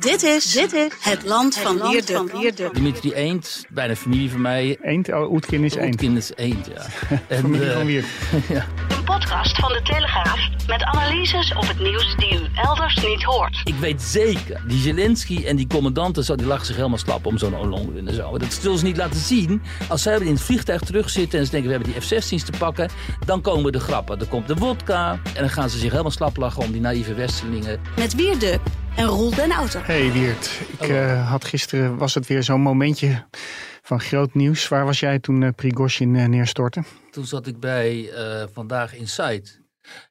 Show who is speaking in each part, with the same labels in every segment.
Speaker 1: Dit is, dit is het land van Wierde.
Speaker 2: Dimitri Eend, bijna familie van mij.
Speaker 3: Eend? Oh, Oetkin is eend.
Speaker 2: Oetkin is Eend, ja. En,
Speaker 3: Familie
Speaker 2: eh,
Speaker 3: van Wierd.
Speaker 2: ja.
Speaker 1: Een podcast van de Telegraaf met analyses op het nieuws die u elders niet hoort.
Speaker 2: Ik weet zeker, die Zelensky en die commandanten, die lachen zich helemaal slap om zo'n Ollongren en zo. Dat zullen ze niet laten zien. Als zij in het vliegtuig terugzitten en ze denken we hebben die F-16's te pakken, dan komen de grappen. Dan komt de wodka en dan gaan ze zich helemaal slap lachen om die naïeve Westerlingen.
Speaker 1: Met Wierde en Roel den Outer.
Speaker 3: Hey Wiert, ik eh, had gisteren, was het weer zo'n momentje van groot nieuws. Waar was jij toen eh Prigozhin eh, neerstortte?
Speaker 2: Toen zat ik bij eh, Vandaag Inside.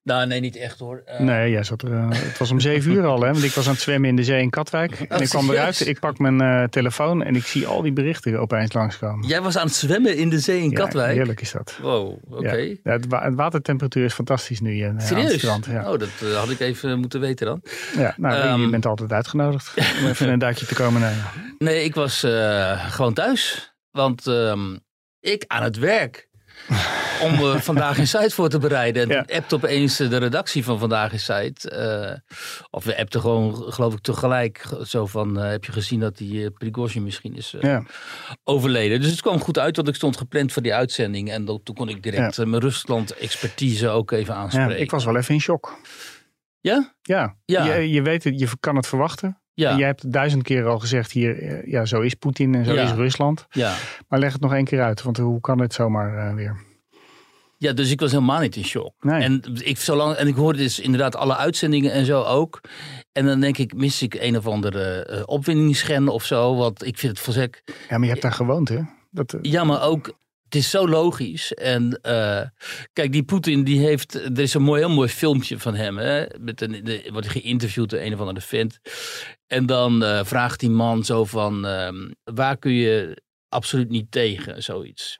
Speaker 2: Nou, nee, niet echt hoor. Eh,
Speaker 3: Nee, jij zat er, eh, het was om zeven uur al hè, want ik was aan het zwemmen in de zee in Katwijk. En ik kwam eruit, ik pak mijn eh, telefoon en ik zie al die berichten opeens langskomen.
Speaker 2: Jij was aan het zwemmen in de zee in
Speaker 3: Ja,
Speaker 2: Katwijk?
Speaker 3: heerlijk is dat.
Speaker 2: Wow, oké.
Speaker 3: Ja. Ja, het, wa- het watertemperatuur is fantastisch nu in, aan het
Speaker 2: Serieus?
Speaker 3: strand.
Speaker 2: Oh, dat had ik even moeten weten dan.
Speaker 3: Ja, nou, je
Speaker 2: Ehm.
Speaker 3: bent altijd uitgenodigd om even een duikje te komen nemen.
Speaker 2: Nee, ik was gewoon thuis. Want ehm, ik aan het werk. Om eh, Vandaag in Site voor te bereiden. En
Speaker 3: Ja.
Speaker 2: appte opeens de redactie van Vandaag in Site. eh, of we appten gewoon, geloof ik, tegelijk. Zo van, eh, heb je gezien dat die uh, Prigozhin misschien is
Speaker 3: Ja.
Speaker 2: overleden. Dus het kwam goed uit, want ik stond gepland voor die uitzending. En dan- toen kon ik direct mijn Rusland-expertise ook even aanspreken.
Speaker 3: ik was wel even in shock.
Speaker 2: Ja?
Speaker 3: Ja,
Speaker 2: Ja.
Speaker 3: Je, je weet het, je kan het verwachten.
Speaker 2: Ja.
Speaker 3: En jij hebt duizend keer al gezegd hier, ja, zo is Poetin en zo
Speaker 2: Ja.
Speaker 3: is Rusland.
Speaker 2: Ja.
Speaker 3: Maar leg het nog één keer uit, want hoe kan het zomaar eh, weer?
Speaker 2: Ja, dus ik was helemaal niet in shock.
Speaker 3: Nee.
Speaker 2: En, ik, zolang, en ik hoorde dus inderdaad alle uitzendingen en zo ook. En dan denk ik, mis ik een of andere uh, opwindingsgen of zo. Want ik vind het volstrekt...
Speaker 3: Ja, maar je hebt daar gewoond, hè? Dat, eh,
Speaker 2: Ja, maar ook... Het is zo logisch. En eh, kijk, die Poetin, die heeft... Er is een mooi, heel mooi filmpje van hem. Hè? Met een, de, wordt geïnterviewd door een of andere vent. En dan eh, vraagt die man zo van... ehm, waar kun je absoluut niet tegen? Zoiets.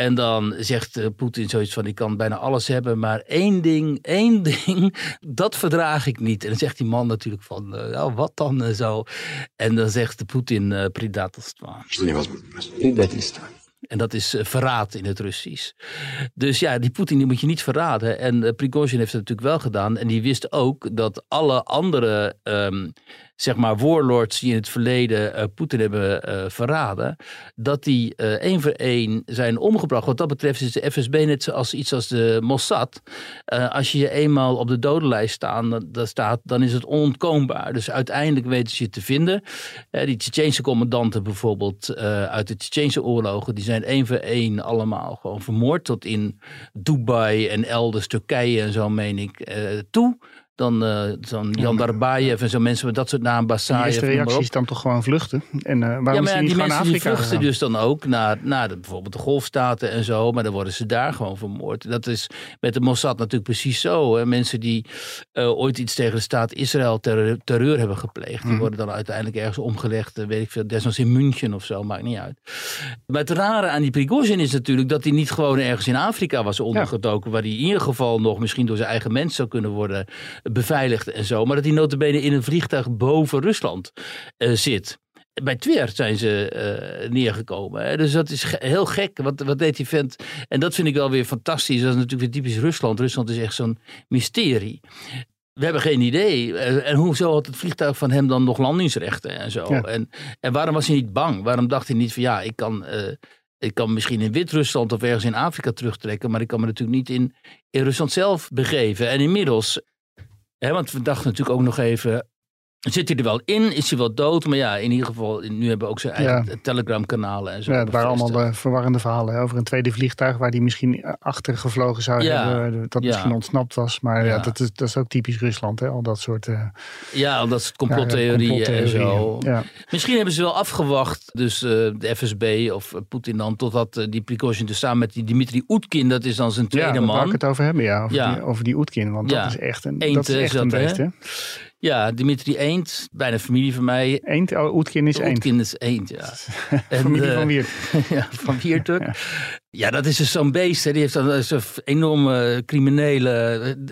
Speaker 2: En dan zegt uh, Poetin zoiets van: Ik kan bijna alles hebben, maar één ding, één ding, dat verdraag ik niet. En dan zegt die man natuurlijk van: uh, nou, wat dan uh, zo? En dan zegt de Poetin: uh, Предательство.
Speaker 4: Предательство.
Speaker 2: En dat is uh, verraad in het Russisch. Dus ja, die Poetin die moet je niet verraden. En uh, Prigozhin heeft het natuurlijk wel gedaan. En die wist ook dat alle andere, um, zeg maar, warlords die in het verleden uh, Poetin hebben uh, verraden, dat die uh, één voor één zijn omgebracht. Wat dat betreft is de FSB net zoals iets als de Mossad. Als je je eenmaal op de dodenlijst staan, dat staat, dan is het onontkoombaar. Dus uiteindelijk weten ze je te vinden. Die Tsjetsjeense commandanten bijvoorbeeld uit de Tsjetsjeense oorlogen, die zijn één voor één allemaal gewoon vermoord. Tot in Dubai en elders, Turkije en zo meen ik, toe. Dan uh, zo'n Jan Darbayev en zo mensen met dat soort namen,
Speaker 3: de
Speaker 2: Basayev.
Speaker 3: eerste reactie is dan toch gewoon vluchten. En uh, waarom
Speaker 2: ja, maar
Speaker 3: is die
Speaker 2: mensen die vluchten
Speaker 3: gegaan?
Speaker 2: dus dan ook naar, naar de, bijvoorbeeld de golfstaten en zo. Maar dan worden ze daar gewoon vermoord. Dat is met de Mossad natuurlijk precies zo. Hè. Mensen die uh, ooit iets tegen de staat Israël terreur, terreur hebben gepleegd. Die
Speaker 3: Mhm.
Speaker 2: worden dan uiteindelijk ergens omgelegd. eh, Weet ik veel, desnoods in München of zo, maakt niet uit. Maar het rare aan die Prigozhin is natuurlijk dat hij niet gewoon ergens in Afrika was ondergedoken. Waar hij in ieder geval nog misschien door zijn eigen mensen zou kunnen worden beveiligd en zo. Maar dat hij notabene in een vliegtuig boven Rusland uh, zit. Bij Twer zijn ze uh, neergekomen. Hè? Dus dat is ge heel gek. Wat, wat deed die vent? En dat vind ik wel weer fantastisch. Dat is natuurlijk weer typisch Rusland. Rusland is echt zo'n mysterie. We hebben geen idee. En hoezo had het vliegtuig van hem dan nog landingsrechten en zo?
Speaker 3: Ja.
Speaker 2: En, en waarom was hij niet bang? Waarom dacht hij niet van ja, ik kan, uh, ik kan misschien in Wit-Rusland of ergens in Afrika terugtrekken, maar ik kan me natuurlijk niet in, in Rusland zelf begeven. En inmiddels, hè, want we dachten natuurlijk ook nog even, Zit hij er wel in? Is hij wel dood? Maar ja, in ieder geval, nu hebben we ook zijn eigen ja. Telegram-kanalen en zo.
Speaker 3: Ja, het waren allemaal de verwarrende verhalen hè, over een tweede vliegtuig waar die misschien achter gevlogen zou
Speaker 2: Ja.
Speaker 3: hebben. Dat
Speaker 2: Ja.
Speaker 3: misschien ontsnapt was. Maar ja. Dat, is, dat is ook typisch Rusland, hè, al dat soort uh,
Speaker 2: Ja, dat is complottheorieën en zo. Misschien hebben ze wel afgewacht, dus uh, de FSB of Poetin dan, totdat uh, die Prigozhin dus samen met die Dimitri Oetkin, dat is dan zijn tweede
Speaker 3: ja, daar
Speaker 2: man.
Speaker 3: ik het over hebben, ja. Over. Die, over die Oetkin, want dat is echt een, dat is
Speaker 2: eh,
Speaker 3: echt een beest, hè.
Speaker 2: Ja, Dimitri Eend, bijna familie van mij.
Speaker 3: Eend, oh, Oetkin is eend.
Speaker 2: Oetkin is Eend, ja.
Speaker 3: Familie
Speaker 2: eh,
Speaker 3: van Wiert.
Speaker 2: ja, van Wiertuk. Ja. Dat is dus zo'n beest. Hè. Die heeft dan zo'n enorme criminele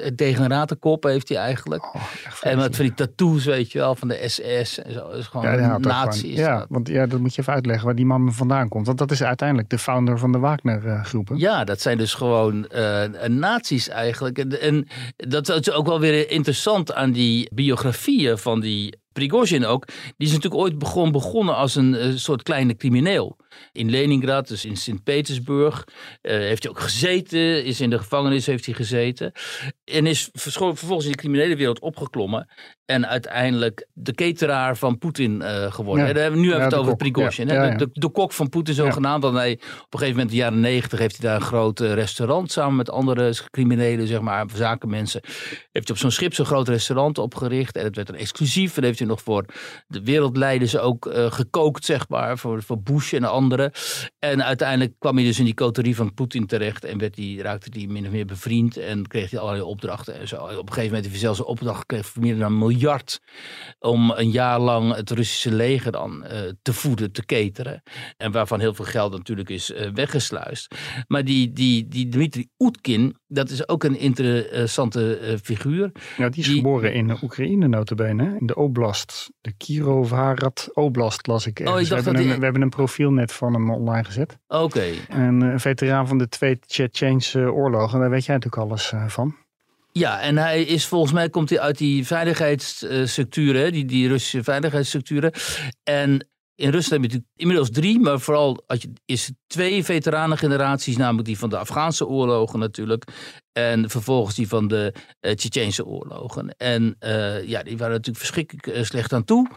Speaker 2: eh, degeneratenkop heeft hij eigenlijk.
Speaker 3: Oh,
Speaker 2: en
Speaker 3: vreselijk.
Speaker 2: van die tattoos, weet je wel, van de SS en zo. Dat is gewoon
Speaker 3: Ja,
Speaker 2: een nazi.
Speaker 3: ja,
Speaker 2: dat.
Speaker 3: want ja, dat moet je even uitleggen waar die man vandaan komt. Want dat is uiteindelijk de founder van de Wagner-groepen.
Speaker 2: Ja, dat zijn dus gewoon eh nazi's eigenlijk. En, en dat is ook wel weer interessant aan die biografieën van die Prigozhin ook, die is natuurlijk ooit begon, begonnen als een eh, soort kleine crimineel. In Leningrad, dus in Sint-Petersburg, eh, heeft hij ook gezeten, is in de gevangenis heeft hij gezeten. En is vervolgens in de criminele wereld opgeklommen. En uiteindelijk de cateraar van Poetin eh, geworden.
Speaker 3: Ja.
Speaker 2: Hebben nu
Speaker 3: Ja,
Speaker 2: hebben we het over. Prigozhin.
Speaker 3: Ja.
Speaker 2: De, de, de kok van Poetin zogenaamd. Want hij, op een gegeven moment in de jaren negentig heeft hij daar een groot restaurant samen met andere criminelen, zeg maar, zakenmensen. Heeft hij op zo'n schip zo'n groot restaurant opgericht. En het werd een exclusief. En heeft hij nog voor de wereldleiders ook eh, gekookt, zeg maar. Voor, voor Bush en anderen. En uiteindelijk kwam hij dus in die coterie van Poetin terecht. En werd hij, raakte hij min of meer bevriend. En kreeg hij allerlei opdrachten en zo. Op een gegeven moment heeft hij zelfs een opdracht gekregen voor meer dan een miljard. Om een jaar lang het Russische leger dan eh, te voeden, te cateren. En waarvan heel veel geld natuurlijk is eh, weggesluist. Maar die, die, die Dmitri Oetkin, dat is ook een interessante eh, figuur.
Speaker 3: Ja, die is
Speaker 2: Die-
Speaker 3: geboren in Oekraïne notabene, hè? in de Oblast. De Kirovarad Oblast las ik.
Speaker 2: Oh, ik dacht
Speaker 3: we, hebben
Speaker 2: dat
Speaker 3: een,
Speaker 2: die-
Speaker 3: we hebben een profiel van hem online gezet.
Speaker 2: Oké.
Speaker 3: En eh, een veteraan van de twee Tsjetsjeense oorlogen, daar weet jij natuurlijk alles eh, van.
Speaker 2: Ja, en hij is volgens mij komt hij uit die veiligheidsstructuren, die, die Russische veiligheidsstructuren. En in Rusland heb je natuurlijk inmiddels drie, maar vooral als je, is twee veteranengeneraties, namelijk die van de Afghaanse oorlogen natuurlijk. En vervolgens die van de uh, oorlogen. En uh, ja, die waren natuurlijk verschrikkelijk uh, slecht aan toe.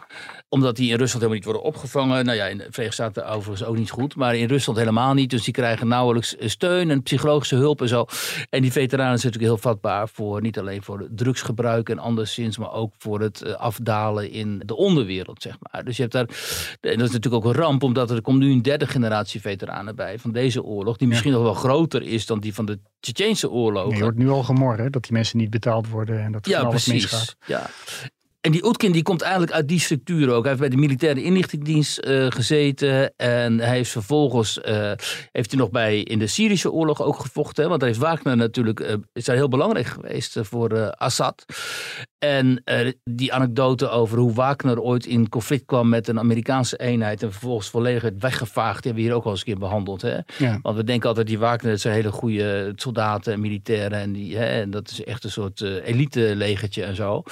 Speaker 2: Omdat die in Rusland helemaal niet worden opgevangen. Nou ja, in de Verenigde Staten overigens ook niet goed. Maar in Rusland helemaal niet. Dus die krijgen nauwelijks steun en psychologische hulp en zo. En die veteranen zijn natuurlijk heel vatbaar voor niet alleen voor drugsgebruik en anderszins. Maar ook voor het afdalen in de onderwereld, zeg maar. Dus je hebt daar. En dat is natuurlijk ook een ramp, omdat er komt nu een derde generatie veteranen bij van deze oorlog. Die misschien ja. nog wel groter is dan die van de Tsjetsjeense oorlog.
Speaker 3: Je hoort nu al gemor, hè? dat die mensen niet betaald worden en dat er
Speaker 2: ja,
Speaker 3: alles
Speaker 2: precies.
Speaker 3: misgaat.
Speaker 2: Ja. En die Oetkin die komt eigenlijk uit die structuur ook. Hij heeft bij de militaire inlichtingendienst uh, gezeten. En hij heeft vervolgens uh, heeft hij nog bij in de Syrische oorlog ook gevochten. Want daar heeft Wagner natuurlijk uh, is daar heel belangrijk geweest voor Assad. En die anekdote over hoe Wagner ooit in conflict kwam met een Amerikaanse eenheid. En vervolgens volledig werd weggevaagd. Die hebben we hier ook al eens een keer behandeld. Hè?
Speaker 3: Ja.
Speaker 2: Want we denken altijd die Wagner zijn hele goede soldaten en militairen. En, die, hè, en dat is echt een soort elite legertje en zo.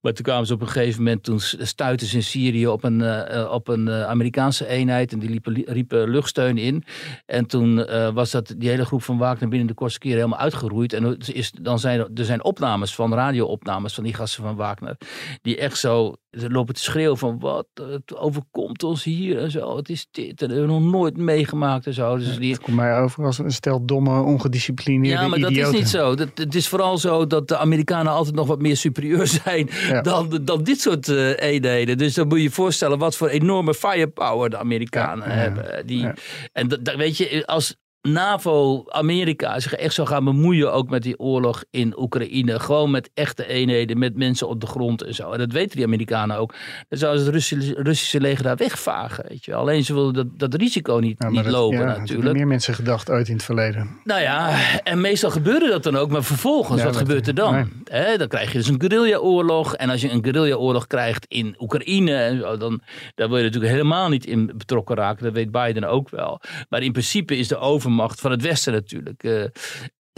Speaker 2: Maar toen kwamen ze op een gegeven moment, toen stuitten ze in Syrië op een, uh, op een uh, Amerikaanse eenheid en die liepen, riepen luchtsteun in. En toen was dat, die hele groep van Wagner binnen de kortste keer helemaal uitgeroeid. En is, dan zijn er zijn opnames van, radio-opnames van die gasten van Wagner, die echt zo lopen te schreeuwen van wat, het overkomt ons hier en zo. Het is dit en we hebben nog nooit meegemaakt en zo. Dus die...
Speaker 3: Het komt mij over als een stel domme, ongedisciplineerde
Speaker 2: Ja, maar
Speaker 3: idioten.
Speaker 2: dat is niet zo. Dat, het is vooral zo dat de Amerikanen altijd nog wat meer superieur zijn
Speaker 3: Ja.
Speaker 2: dan, dan dit soort uh, eenheden. Dus dan moet je je voorstellen wat voor enorme firepower de Amerikanen
Speaker 3: Ja,
Speaker 2: hebben. Die,
Speaker 3: ja.
Speaker 2: En dat, dat weet je, als NAVO, Amerika zich echt zou gaan bemoeien ook met die oorlog in Oekraïne. Gewoon met echte eenheden, met mensen op de grond en zo. En dat weten die Amerikanen ook. Dan zouden ze het Russische, Russische leger daar wegvagen. Weet je. Alleen ze willen dat, dat risico niet, niet
Speaker 3: dat-
Speaker 2: lopen
Speaker 3: ja,
Speaker 2: natuurlijk.
Speaker 3: meer mensen gedacht uit in het verleden.
Speaker 2: Nou ja, en meestal gebeurde dat dan ook. Maar vervolgens,
Speaker 3: Ja,
Speaker 2: wat gebeurt er dan?
Speaker 3: nee.
Speaker 2: Dan krijg je dus een guerrilla-oorlog. En als je een guerrilla-oorlog krijgt in Oekraïne, en zo, dan daar wil je natuurlijk helemaal niet in betrokken raken. Dat weet Biden ook wel. Maar in principe is de overmacht van het Westen natuurlijk.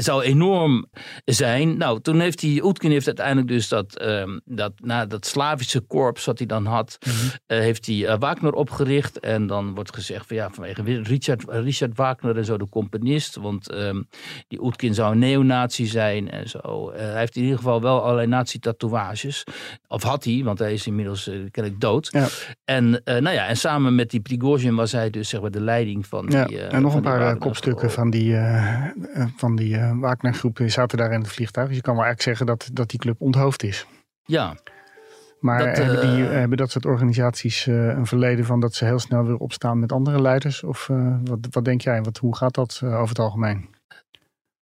Speaker 2: Zou enorm zijn. Nou, toen heeft hij, Oetkin heeft uiteindelijk dus dat, ehm, dat, na dat Slavische korps wat hij dan had,
Speaker 3: Mhm.
Speaker 2: eh, heeft hij eh, Wagner opgericht. En dan wordt gezegd van ja, vanwege Richard, Richard Wagner en zo, de componist. Want ehm, die Oetkin zou een neonazi zijn en zo. Eh, hij heeft in ieder geval wel allerlei nazi-tatoeages. Of had hij, want hij is inmiddels kennelijk dood.
Speaker 3: Ja.
Speaker 2: En, nou ja, en samen met die Prigozhin was hij dus zeg maar de leiding van
Speaker 3: Ja,
Speaker 2: die...
Speaker 3: en nog een paar kopstukken van die, van die eh, Wagner-groep zaten daar in het vliegtuig. Dus je kan wel eigenlijk zeggen dat, dat die club onthoofd is.
Speaker 2: Ja,
Speaker 3: Maar
Speaker 2: Dat,
Speaker 3: hebben, die,
Speaker 2: eh,
Speaker 3: hebben dat soort organisaties eh, een verleden van dat ze heel snel weer opstaan met andere leiders? Of eh, wat, wat denk jij? Wat, hoe gaat dat eh, over het algemeen?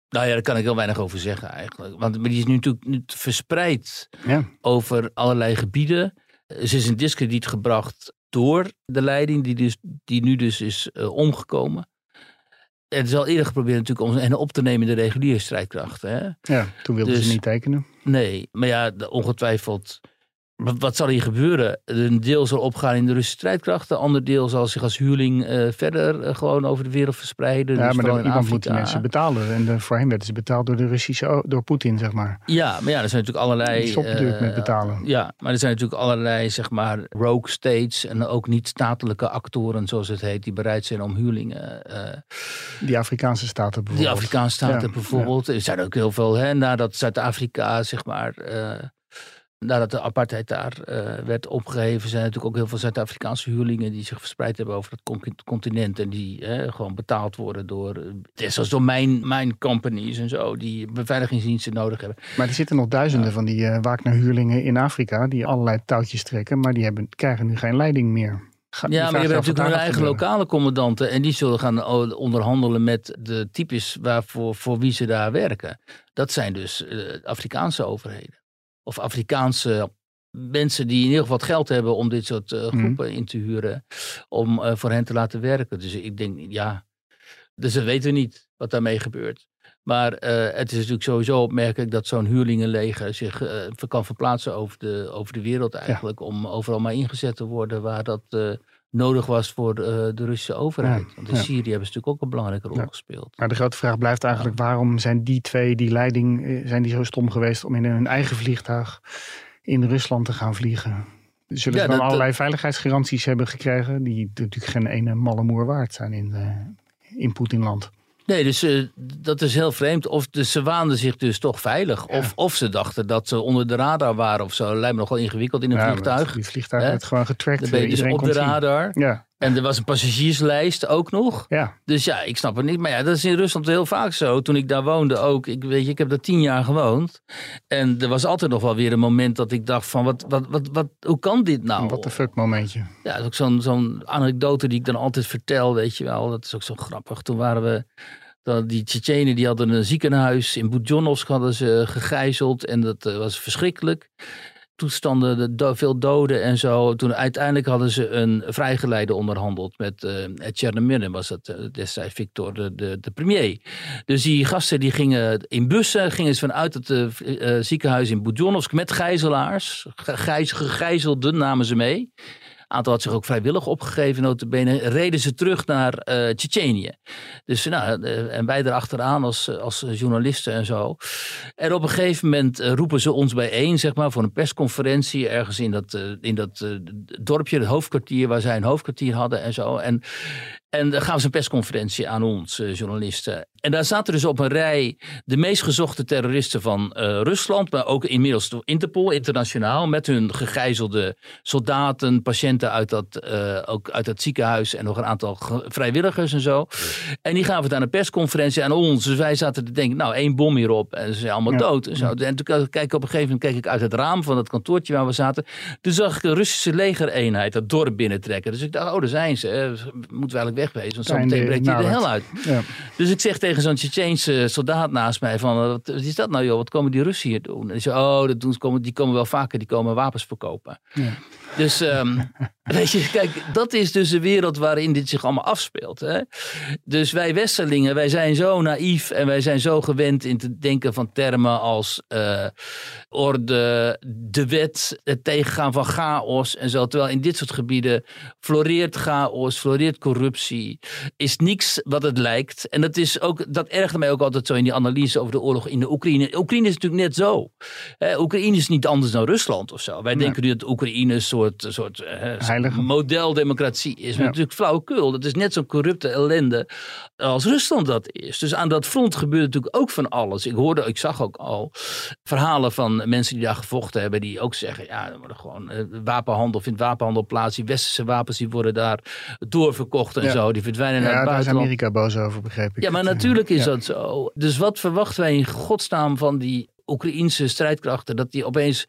Speaker 2: nou ja, daar kan ik heel weinig over zeggen eigenlijk. Want die is nu natuurlijk verspreid
Speaker 3: Ja,
Speaker 2: over allerlei gebieden. Ze is in discrediet gebracht door de leiding, die, dus, die nu dus is eh, omgekomen. Het is al eerder geprobeerd natuurlijk om hen op te nemen in de reguliere strijdkrachten. Hè?
Speaker 3: ja toen wilden
Speaker 2: Dus-
Speaker 3: ze niet tekenen.
Speaker 2: Nee, maar ja, ongetwijfeld wat, zal hier gebeuren? Een deel zal opgaan in de Russische strijdkrachten. Een ander deel zal zich als huurling eh, verder eh, gewoon over de wereld verspreiden.
Speaker 3: Ja,
Speaker 2: dus
Speaker 3: maar dan, iemand moet die mensen betalen. En de, voorheen werden ze betaald door de Russische, door Poetin, zeg maar.
Speaker 2: Ja, maar ja, er zijn natuurlijk allerlei...
Speaker 3: Die
Speaker 2: eh,
Speaker 3: met betalen.
Speaker 2: Ja, maar er zijn natuurlijk allerlei, zeg maar, rogue states en ook niet-statelijke actoren, zoals het heet, die bereid zijn om huurlingen... eh,
Speaker 3: Die Afrikaanse staten
Speaker 2: die
Speaker 3: bijvoorbeeld.
Speaker 2: Afrikaanse staten
Speaker 3: Ja,
Speaker 2: bijvoorbeeld. Er zijn ook heel veel, hè, nadat Zuid-Afrika, zeg maar... eh, Nadat de apartheid daar eh, werd opgeheven, zijn er natuurlijk ook heel veel Zuid-Afrikaanse huurlingen die zich verspreid hebben over het con- continent. En die eh, gewoon betaald worden door, eh, zoals door mijn, mijn companies en zo, die beveiligingsdiensten nodig hebben.
Speaker 3: Maar er zitten nog duizenden van die uh, Wagner-huurlingen in Afrika. Die allerlei touwtjes trekken. Maar die hebben, krijgen nu geen leiding meer.
Speaker 2: Ja, maar je hebt natuurlijk hun eigen lokale commandanten. En die zullen gaan onderhandelen met de types waarvoor, voor wie ze daar werken. Dat zijn dus eh, Afrikaanse overheden. Of Afrikaanse mensen die in ieder geval wat geld hebben om dit soort eh,
Speaker 3: Mhm.
Speaker 2: groepen in te huren. Om eh, voor hen te laten werken. Dus ik denk, ja. Dus we weten niet wat daarmee gebeurt. Maar eh, het is natuurlijk sowieso opmerkelijk dat zo'n huurlingenleger zich eh, kan verplaatsen over de, over de wereld eigenlijk. Om overal maar ingezet te worden waar dat eh, nodig was voor de Russische overheid.
Speaker 3: Ja,
Speaker 2: Want in
Speaker 3: ja.
Speaker 2: Syrië hebben ze natuurlijk ook een belangrijke rol
Speaker 3: Ja.
Speaker 2: gespeeld.
Speaker 3: Maar de grote vraag blijft eigenlijk: waarom zijn die twee, die leiding, zijn die zo stom geweest om in hun eigen vliegtuig in Rusland te gaan vliegen? Zullen ze dan
Speaker 2: dat-
Speaker 3: allerlei veiligheidsgaranties hebben gekregen, die natuurlijk geen ene malle moer waard zijn in, in Poetinland?
Speaker 2: Nee, dus eh, dat is heel vreemd. Of dus ze waanden zich dus toch veilig. Of, of ze dachten dat ze onder de radar waren of zo. Lijkt me nogal ingewikkeld in een
Speaker 3: Ja,
Speaker 2: vliegtuig.
Speaker 3: Die vliegtuig werd gewoon getrackt.
Speaker 2: Dan ben je
Speaker 3: eh,
Speaker 2: dus op de radar.
Speaker 3: Ja,
Speaker 2: En er was een passagierslijst ook nog.
Speaker 3: ja.
Speaker 2: Dus ja, ik snap het niet. Maar ja, dat is in Rusland heel vaak zo. Toen ik daar woonde ook. Ik, weet je, ik heb daar tien jaar gewoond. En er was altijd nog wel weer een moment dat ik dacht van... Wat, wat, wat, wat, hoe kan dit nou?
Speaker 3: Wat de fuck momentje.
Speaker 2: Ja, dat is ook zo'n zo'n anekdote die ik dan altijd vertel, weet je wel. Dat is ook zo grappig. Toen waren we... dat Die Tsjetsjenen die hadden een ziekenhuis in Budjonovsk hadden ze gegijzeld. En dat eh, was verschrikkelijk. Toestanden, veel doden en zo. Toen uiteindelijk hadden ze een vrijgeleide onderhandeld met uh, was dat eh, destijds Victor, de, de, premier. Dus die gasten die gingen in bussen, gingen ze vanuit het eh, ziekenhuis in Budjonovsk met gijzelaars. Gegijz, gegijzelden namen ze mee aantal had zich ook vrijwillig opgegeven, notabene, reden ze terug naar uh. Dus nou, uh, en wij erachteraan als, als journalisten en zo. En op een gegeven moment uh, roepen ze ons bijeen, zeg maar, voor een persconferentie ergens in dat, in dat dorpje, het hoofdkwartier, waar zij een hoofdkwartier hadden en zo. En, en dan gaan ze een persconferentie aan ons, journalisten. En daar zaten dus op een rij de meest gezochte terroristen van Rusland, maar ook inmiddels door Interpol, internationaal, met hun gegijzelde soldaten, patiënten uit dat, uh, ook uit dat ziekenhuis en nog een aantal vrijwilligers en zo. En die gaven daar een persconferentie aan ons. Dus wij zaten te denken, nou, één bom hierop en ze zijn allemaal ja. dood. En, zo. en toen kijk ik op een gegeven moment keek ik uit het raam van het kantoortje waar we zaten. Toen zag ik een Russische legereenheid dat dorp binnentrekken. Dus ik dacht, oh, daar zijn ze. Hè. Moeten we eigenlijk wegwezen, want zo meteen breekt hier de hel uit. Ja. Dus ik zeg tegen zo'n Tsjetsjeense soldaat naast mij van, wat is dat nou joh, wat komen die Russen hier doen? En zei, oh, dat doen, die komen wel vaker, die komen wapens verkopen. Ja. Dus um, weet je, kijk, dat is dus de wereld waarin dit zich allemaal afspeelt. Hè? Dus wij Westerlingen, wij zijn zo naïef en wij zijn zo gewend in te denken van termen als uh, orde, de wet, het tegengaan van chaos en zo. Terwijl in dit soort gebieden floreert chaos, floreert corruptie, is niks wat het lijkt. En dat is ook, dat ergde mij ook altijd zo in die analyse over de oorlog in de Oekraïne. Oekraïne is natuurlijk net zo. Hè? Oekraïne is niet anders dan Rusland of zo. Wij nee. denken nu dat Oekraïne een soort, soort uh, modeldemocratie is. Maar ja. natuurlijk flauwekul. Dat is net zo'n corrupte ellende als Rusland dat is. Dus aan dat front gebeurt natuurlijk ook van alles. Ik hoorde, ik zag ook al verhalen van mensen die daar gevochten hebben. Die ook zeggen, ja, er worden gewoon uh, wapenhandel, vindt wapenhandel plaats. Die westerse wapens die worden daar doorverkocht en ja. zo. Die verdwijnen naar het buitenland.
Speaker 3: Daar is Amerika boos over, begreep ik.
Speaker 2: Ja, maar natuurlijk is dat zo. Dus wat verwachten wij in godsnaam van die Oekraïnse strijdkrachten? Dat die opeens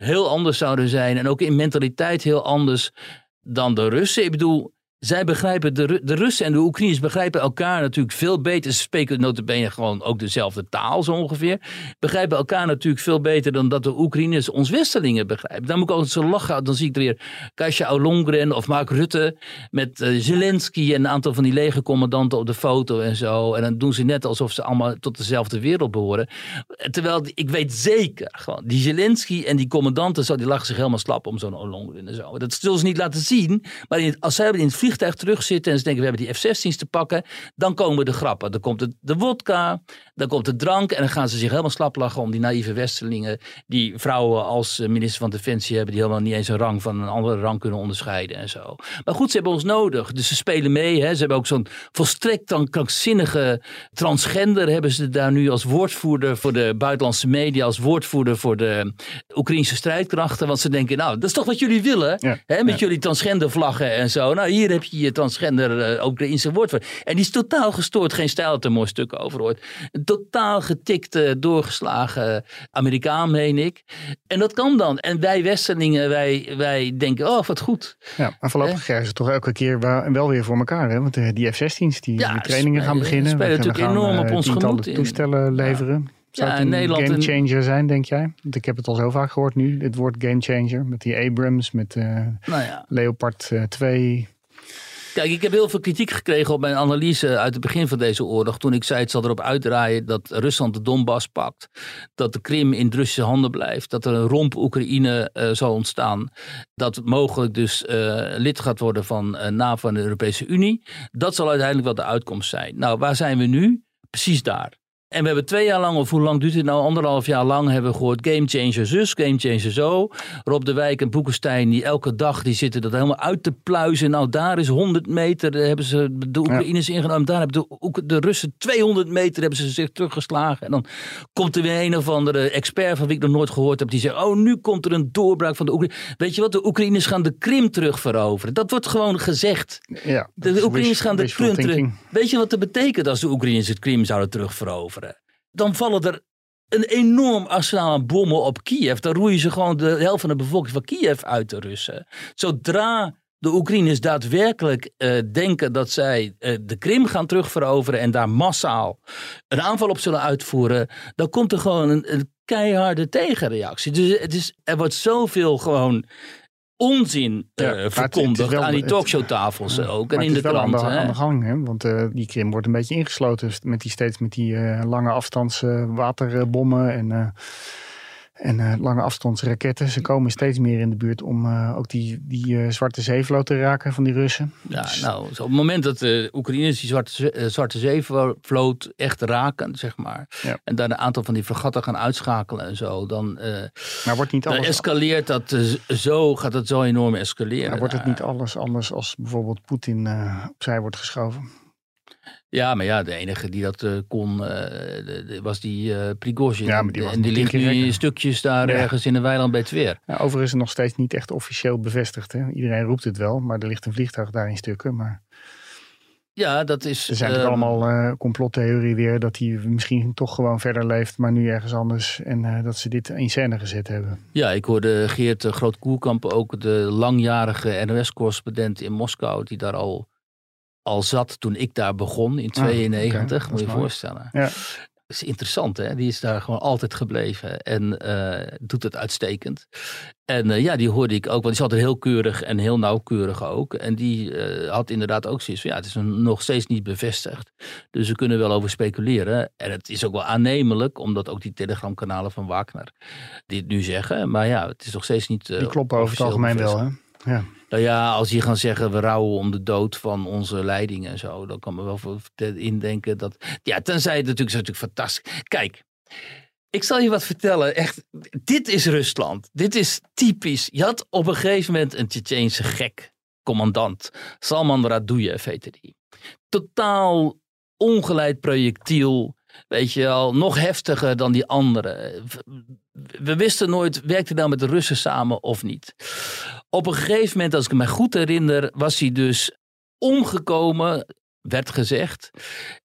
Speaker 2: heel anders zouden zijn. En ook in mentaliteit heel anders dan de Russen. Ik bedoel, zij begrijpen, de, de Russen en de Oekraïners begrijpen elkaar natuurlijk veel beter. Ze spreken notabene gewoon ook dezelfde taal zo ongeveer. Begrijpen elkaar natuurlijk veel beter dan dat de Oekraïners ons Westerlingen begrijpen. Dan moet ik altijd zo lachen, dan zie ik er weer Kasia Ollongren of Mark Rutte met eh, Zelensky en een aantal van die legercommandanten op de foto en zo. En dan doen ze net alsof ze allemaal tot dezelfde wereld behoren. Terwijl ik weet zeker, gewoon, die Zelensky en die commandanten, zo, die lachen zich helemaal slap om zo'n Ollongren en zo. Dat zullen ze niet laten zien. Maar in het- als zij in het vliegtuig terugzitten en ze denken, we hebben die F-16's te pakken, dan komen de grappen. Dan komt het, de wodka, dan komt de drank en dan gaan ze zich helemaal slap lachen om die naïeve Westerlingen, die vrouwen als eh, minister van Defensie hebben, die helemaal niet eens een rang van een andere rang kunnen onderscheiden en zo. Maar goed, ze hebben ons nodig. Dus ze spelen mee. Hè. Ze hebben ook zo'n volstrekt dan krankzinnige transgender hebben ze daar nu als woordvoerder voor de buitenlandse media, als woordvoerder voor de Oekraïnse strijdkrachten. Want ze denken, nou, dat is toch wat jullie willen?
Speaker 3: Ja.
Speaker 2: Hè, met
Speaker 3: Ja.
Speaker 2: jullie transgender vlaggen en zo. Nou, hier heb je je transgender eh, Oekraïnse woordvoerder. En die is totaal gestoord. Geen stijl een mooi stuk over hoort. Een totaal getikte, doorgeslagen Amerikaan, meen ik. En dat kan dan. En wij Westerlingen, wij, wij denken, oh, wat goed.
Speaker 3: Ja, maar voorlopig krijgen ze toch elke keer wel, weer voor elkaar. Hè? Want eh, die F-16's, die,
Speaker 2: Ja,
Speaker 3: die trainingen gaan beginnen.
Speaker 2: spelen
Speaker 3: We gaan-
Speaker 2: natuurlijk
Speaker 3: gaan,
Speaker 2: enorm op
Speaker 3: eh,
Speaker 2: ons gemoed in.
Speaker 3: toestellen leveren. Zou
Speaker 2: Ja,
Speaker 3: het een
Speaker 2: Nederland
Speaker 3: game changer zijn, denk jij? Want ik heb het al zo vaak gehoord nu, het woord game changer. Met die Abrams, met eh,
Speaker 2: Nou ja.
Speaker 3: Leopard eh, 2.
Speaker 2: Kijk, ik heb heel veel kritiek gekregen op mijn analyse uit het begin van deze oorlog. Toen ik zei het zal erop uitdraaien dat Rusland de Donbass pakt. Dat de Krim in Russische handen blijft. Dat er een romp Oekraïne eh, zal ontstaan. Dat mogelijk dus eh, lid gaat worden van eh, NAVO en de Europese Unie. Dat zal uiteindelijk wel de uitkomst zijn. Nou, waar zijn we nu? Precies daar. En we hebben twee jaar lang, of hoe lang duurt het nou? Anderhalf jaar lang hebben we gehoord game changer zus, game changer zo. Rob de Wijk en Boekenstein, die elke dag die zitten dat helemaal uit te pluizen. Nou, daar is 100 meter, daar hebben ze de Oekraïners ingenomen. Daar hebben de, de Russen 200 meter hebben ze zich teruggeslagen. En dan komt er weer een of andere expert van wie ik nog nooit gehoord heb. Die zegt, oh, nu komt er een doorbraak van de Oekraïners. Weet je wat, de Oekraïners gaan de Krim terugveroveren. Dat wordt gewoon gezegd.
Speaker 3: Ja,
Speaker 2: De, Oekraïners
Speaker 3: wish-
Speaker 2: gaan de Krim terug. Weet je wat dat betekent als de Oekraïners het Krim zouden terugveroveren? Dan vallen er een enorm arsenaal aan bommen op Kiev. Dan roeien ze gewoon de helft van de bevolking van Kiev uit de Russen. Zodra de Oekraïners daadwerkelijk eh, denken dat zij eh, de Krim gaan terugveroveren en daar massaal een aanval op zullen uitvoeren, dan komt er gewoon een, een keiharde tegenreactie. Dus het is, er wordt zoveel gewoon onzin
Speaker 3: Ja,
Speaker 2: eh, verkondigd aan die talkshowtafels ook en in de
Speaker 3: wel aan de, aan de gang, hè? want eh, die Krim wordt een beetje ingesloten met die, steeds met die eh, lange afstands waterbommen en, en eh, lange afstandsraketten. Ze komen steeds meer in de buurt om eh, ook die, die eh, Zwarte Zeevloot te raken van die Russen.
Speaker 2: Ja,
Speaker 3: Dus-
Speaker 2: nou, op het moment dat de Oekraïners die Zwarte, Zwarte Zeevloot echt raken, zeg maar,
Speaker 3: Ja.
Speaker 2: en daar een aantal van die fregatten gaan uitschakelen en zo, dan,
Speaker 3: Maar wordt niet alles,
Speaker 2: escaleert dat zo, gaat het zo enorm escaleren.
Speaker 3: maar wordt het niet alles anders als bijvoorbeeld Poetin opzij wordt geschoven?
Speaker 2: Ja, maar ja, de enige die dat eh, kon, eh, de- de- was die eh Prigozhin.
Speaker 3: Ja, maar die was
Speaker 2: en die ligt nu in stukjes daar
Speaker 3: Ja.
Speaker 2: ergens in een weiland bij Twer.
Speaker 3: Ja, overigens is het nog steeds niet echt officieel bevestigd. Hè? Iedereen roept het wel, maar er ligt een vliegtuig daar in stukken. Maar
Speaker 2: Ja, dat is...
Speaker 3: er zijn natuurlijk allemaal complottheorieën weer dat hij misschien toch gewoon verder leeft, maar nu ergens anders. En dat ze dit in scène gezet hebben.
Speaker 2: Ja, ik hoorde Geert Groot-Koerkamp, ook de langjarige NOS-correspondent in Moskou, die daar al, al zat toen ik daar begon in
Speaker 3: Ah, oké,
Speaker 2: 92,
Speaker 3: dat
Speaker 2: moet
Speaker 3: is
Speaker 2: je je voorstellen.
Speaker 3: Ja.
Speaker 2: Dat is interessant, hè? Die is daar gewoon altijd gebleven en eh, doet het uitstekend. En eh, ja, die hoorde ik ook, want die zat er heel keurig en heel nauwkeurig ook. En die eh, had inderdaad ook zoiets van, ja, het is nog steeds niet bevestigd. Dus we kunnen wel over speculeren. En het is ook wel aannemelijk, omdat ook die telegramkanalen van Wagner dit nu zeggen. Maar ja, het is nog steeds niet.
Speaker 3: Die kloppen over het algemeen wel. Hè? Ja.
Speaker 2: Nou ja, als je gaan zeggen we rouwen om de dood van onze leiding en zo, dan kan me wel voor indenken dat. Ja, tenzij het natuurlijk, is natuurlijk fantastisch. Kijk, ik zal je wat vertellen. Echt, dit is Rusland. Dit is typisch. Je had op een gegeven moment een Tsjetsjeense gek, commandant. Salman Raduyev heette die. Totaal ongeleid projectiel. Weet je al, nog heftiger dan die andere. We wisten nooit, werkte hij nou met de Russen samen of niet. Op een gegeven moment, als ik me goed herinner, was hij dus omgekomen, werd gezegd.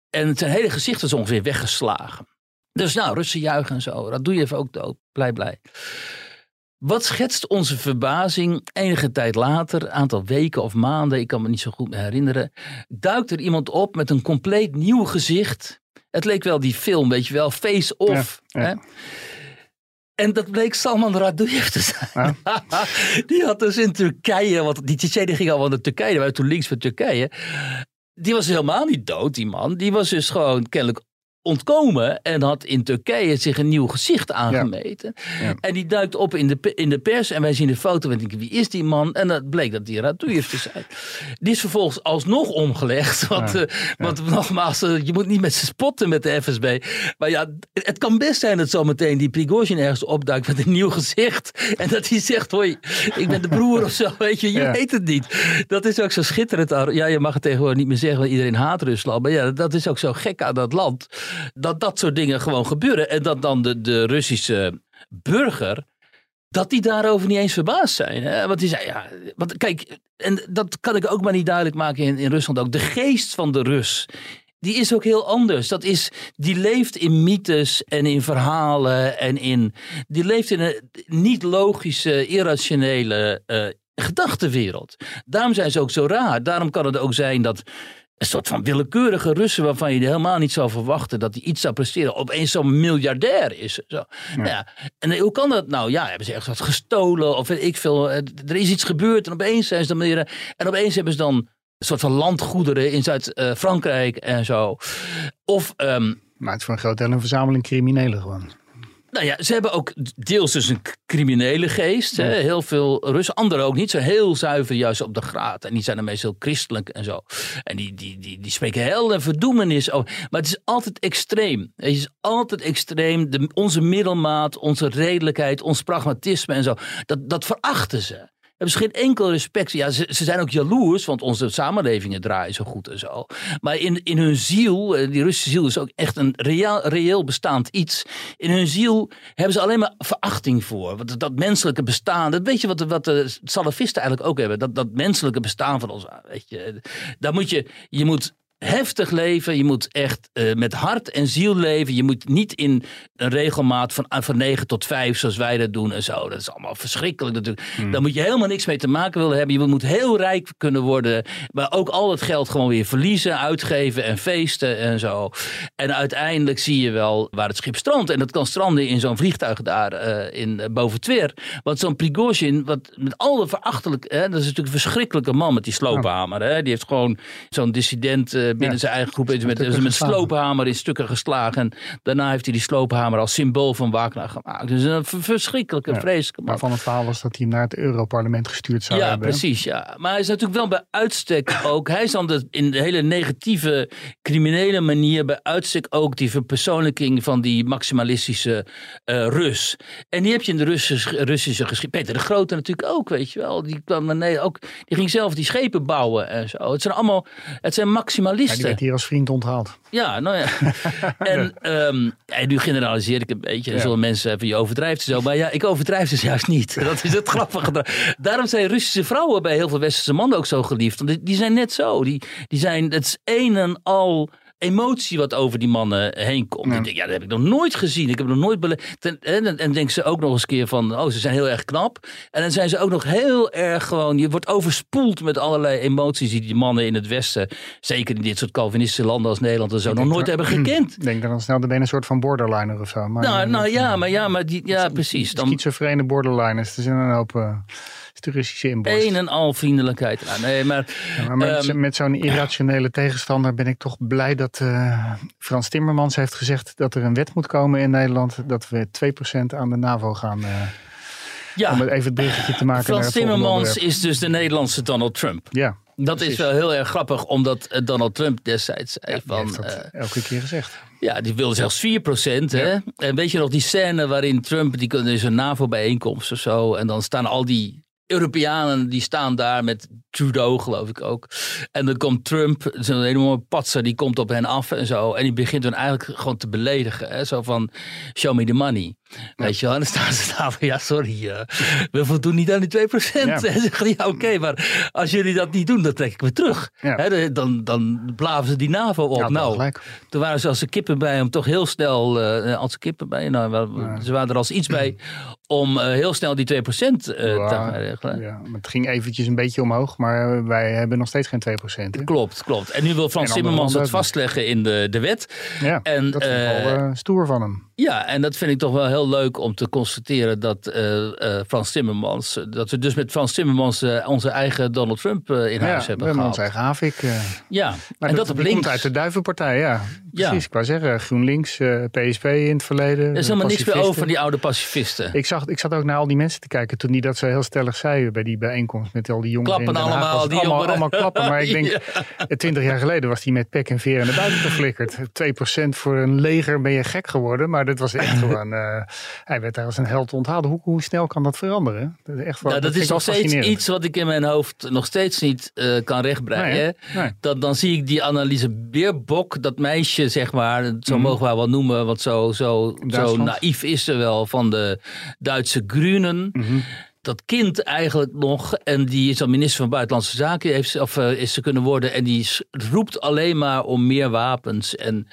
Speaker 2: En zijn hele gezicht was ongeveer weggeslagen. Dus nou, Russen juichen en zo. Dat doe je even ook dood. Blij, blij. Wat schetst onze verbazing enige tijd later, een aantal weken of maanden, ik kan me niet zo goed meer herinneren, duikt er iemand op met een compleet nieuw gezicht. Het leek wel die film, weet je wel, Face Off.
Speaker 3: Ja, ja.
Speaker 2: Hè? En dat bleek Salman Radoujev te zijn. die had dus in Turkije, want die Tsjetsjenen ging allemaal naar Turkije, waren toen links van Turkije. Die was helemaal niet dood, die man. Die was dus gewoon kennelijk ontkomen en had in Turkije zich een nieuw gezicht aangemeten.
Speaker 3: Ja.
Speaker 2: En die duikt op in de, in de pers en wij zien de foto en denken, wie is die man? En dat bleek dat die Radoujev te zijn. Die is vervolgens alsnog omgelegd, want,
Speaker 3: Ja.
Speaker 2: eh, want nogmaals, eh, je moet niet met ze spotten met de FSB. Maar ja, het kan best zijn dat zometeen die Prigozhin ergens opduikt met een nieuw gezicht en dat hij zegt, hoi, ik ben de broer of zo, weet je, je
Speaker 3: Ja.
Speaker 2: weet het niet. Dat is ook zo schitterend. Ja, je mag het tegenwoordig niet meer zeggen, want iedereen haat Rusland. Maar ja, dat is ook zo gek aan dat land. Dat dat soort dingen gewoon gebeuren. En dat dan de, de Russische burger, dat die daarover niet eens verbaasd zijn. Hè? Want die zei, ja, want kijk, en dat kan ik ook maar niet duidelijk maken in, in Rusland ook. De geest van de Rus, die is ook heel anders. Dat is, die leeft in mythes en in verhalen en in, die leeft in een niet logische, irrationele eh, gedachtenwereld. Daarom zijn ze ook zo raar. Daarom kan het ook zijn dat een soort van willekeurige Russen waarvan je helemaal niet zou verwachten dat hij iets zou presteren, opeens zo'n miljardair is. Zo. Nou ja, en hoe kan dat nou? Ja, hebben ze echt wat gestolen of weet ik veel. eh, Er is iets gebeurd en opeens zijn ze dan meer. En opeens hebben ze dan een soort van landgoederen in Zuid-Frankrijk en zo. Of ehm,
Speaker 3: Maar het is voor een groot deel een verzameling criminelen gewoon.
Speaker 2: Nou ja, ze hebben ook deels dus een criminele geest. Hè? Heel veel Russen, anderen ook niet. Zo heel zuiver juist op de graad. En die zijn dan meestal heel christelijk en zo. En die, die, die, die spreken hel en verdoemenis over. Maar het is altijd extreem. Het is altijd extreem. De, onze middelmaat, onze redelijkheid, ons pragmatisme en zo. Dat, dat verachten ze. Hebben ze geen enkel respect. Ja, ze, ze zijn ook jaloers, want onze samenlevingen draaien zo goed en zo. Maar in, in hun ziel, eh, die Russische ziel is ook echt een reëel, reëel bestaand iets. In hun ziel hebben ze alleen maar verachting voor. Want dat menselijke bestaan, dat weet je wat wat de salafisten eigenlijk ook hebben. Dat, dat menselijke bestaan van ons, weet je. Daar moet je, je moet heftig leven. Je moet echt eh, met hart en ziel leven. Je moet niet in een regelmaat van, ah, van 9 tot 5 zoals wij dat doen en zo. Dat is allemaal verschrikkelijk natuurlijk. Daar moet je helemaal niks mee te maken willen hebben. Je moet heel rijk kunnen worden. Maar ook al het geld gewoon weer verliezen, uitgeven en feesten en zo. En uiteindelijk zie je wel waar het schip strandt. En dat kan stranden in zo'n vliegtuig daar eh, in, eh, boven Twer. Want zo'n Prigozhin, wat met al de verachtelijk... Hè, dat is natuurlijk een verschrikkelijke man met die sloophamer. Hè, die heeft gewoon zo'n dissident eh, binnen
Speaker 3: Ja.
Speaker 2: zijn eigen groep... is met, is met
Speaker 3: geslagen.
Speaker 2: sloophamer in stukken geslagen. En daarna heeft hij die sloophamer als symbool van Wagner gemaakt. Dus een verschrikkelijke,
Speaker 3: Ja.
Speaker 2: vreselijke man.
Speaker 3: Waarvan het verhaal was dat hij hem naar het Europarlement gestuurd zou
Speaker 2: Ja,
Speaker 3: hebben.
Speaker 2: precies. Ja. Maar hij is natuurlijk wel bij uitstek ook. Hij is dan de, in de hele negatieve, criminele manier bij uitstek ook die verpersoonlijking van die maximalistische eh, Rus. En die heb je in de Russische, Russische geschiedenis. Peter de Grote natuurlijk ook, weet je wel. Die, kwam Nederland ook, die ging zelf die schepen bouwen en zo. Het zijn allemaal, het zijn
Speaker 3: Ja,
Speaker 2: maximalisten.
Speaker 3: die werd hier als vriend onthaald.
Speaker 2: Ja, nou ja. en, ehm, en nu generaliseer ik een beetje.
Speaker 3: Ja.
Speaker 2: zullen mensen even, je overdrijft en zo. Maar ja, ik overdrijf dus juist niet. Dat is het grappige. Daarom zijn Russische vrouwen bij heel veel westerse mannen ook zo geliefd. Want die, die zijn net zo. Die, die zijn, het is een en al emotie wat over die mannen heen komt.
Speaker 3: Ja.
Speaker 2: Ik denk, ja, dat heb ik nog nooit gezien. Ik heb nog nooit bele- En, en, en denken ze ook nog eens een keer van, oh, ze zijn heel erg knap. En dan zijn ze ook nog heel erg gewoon, je wordt overspoeld met allerlei emoties die die mannen in het Westen, zeker in dit soort Calvinistische landen als Nederland en zo, nog nooit hebben gekend.
Speaker 3: Ik denk dan snel, dan ben je een soort van borderliner of zo. Maar,
Speaker 2: Nou,
Speaker 3: eh,
Speaker 2: nou ja, maar ja, maar die, ja, precies. Dan
Speaker 3: Schizofrene borderliners. Er zijn een hoop uh, de Russische inborst.
Speaker 2: een en al vriendelijkheid. Ja, nee, maar
Speaker 3: Ja, maar met,
Speaker 2: Ehm,
Speaker 3: met zo'n irrationele tegenstander ben ik toch blij dat eh, Frans Timmermans heeft gezegd dat er een wet moet komen in Nederland. Dat we 2% aan de NAVO gaan. eh,
Speaker 2: ja,
Speaker 3: om even het bruggetje te maken.
Speaker 2: Frans
Speaker 3: het
Speaker 2: Timmermans is dus de Nederlandse Donald Trump.
Speaker 3: Ja,
Speaker 2: Dat
Speaker 3: Precies.
Speaker 2: is wel heel erg grappig, omdat eh, Donald Trump destijds van...
Speaker 3: heeft dat elke keer gezegd.
Speaker 2: Ja, die wilde zelfs 4%. Hè?
Speaker 3: Ja.
Speaker 2: En weet je nog die scène waarin Trump, die is een NAVO-bijeenkomst of zo. En dan staan al die Europeanen, die staan daar met Trudeau, geloof ik ook. En dan komt Trump, zo'n enorme patser, die komt op hen af en zo. En die begint hun eigenlijk gewoon te beledigen. Hè? Zo van, show me the money. Weet je wel, en dan staan ze daar van, ja sorry, uh, we voldoen niet aan die 2%. Ja. En zeggen ja oké, maar als jullie dat niet doen, dan trek ik me terug. Ja. dan, dan blaven ze die NAVO op. Ja, nou, gelijk. toen waren ze als de kippen bij om toch heel snel, uh, als kippen bij, nou, ze waren er als iets bij om uh, heel snel die 2% uh, te gaan regelen.
Speaker 3: Ja, het ging eventjes een beetje omhoog, maar wij hebben nog steeds geen 2%.
Speaker 2: Klopt, klopt. En nu wil Frans Timmermans het vastleggen in de, de wet.
Speaker 3: Ja, en, dat is wel stoer van hem.
Speaker 2: Ja, en dat vind ik toch wel heel leuk om te constateren dat uh, uh, Frans Timmermans, dat we dus met Frans Timmermans uh, onze eigen Donald Trump in
Speaker 3: ja,
Speaker 2: huis hebben gehad.
Speaker 3: onze eigen Havik.
Speaker 2: ja,
Speaker 3: maar en dat, dat op links. komt uit de Duivenpartij, ja. Precies, ja. ik wou zeggen, GroenLinks, PSP in het verleden.
Speaker 2: Er is helemaal niks meer over van die oude pacifisten.
Speaker 3: Ik, zag, ik zat ook naar al die mensen te kijken toen die dat zo heel stellig zei bij die bijeenkomst met al die jongeren.
Speaker 2: Klappen
Speaker 3: in
Speaker 2: allemaal, die
Speaker 3: allemaal, allemaal klappen, maar ik denk, twintig jaar geleden was hij met pek en veer naar buiten geflikkerd. 2% voor een leger ben je gek geworden, maar dat was echt gewoon uh, hij werd daar als een held onthouden. Hoe, hoe snel kan dat veranderen?
Speaker 2: Dat is, echt wel, nou, dat, dat is nog steeds iets wat ik in mijn hoofd nog steeds niet uh, kan rechtbreien. Nee, nee. Dat, dan zie ik die analyse Beerbok, dat meisje zeg maar, zo mm. mogen we wel noemen, wat zo, zo, zo naïef is ze wel, van de Duitse Grünen. Mm -hmm dat kind eigenlijk nog, en die is dan minister van Buitenlandse Zaken, heeft, of uh, is ze kunnen worden, en die roept alleen maar om meer wapens en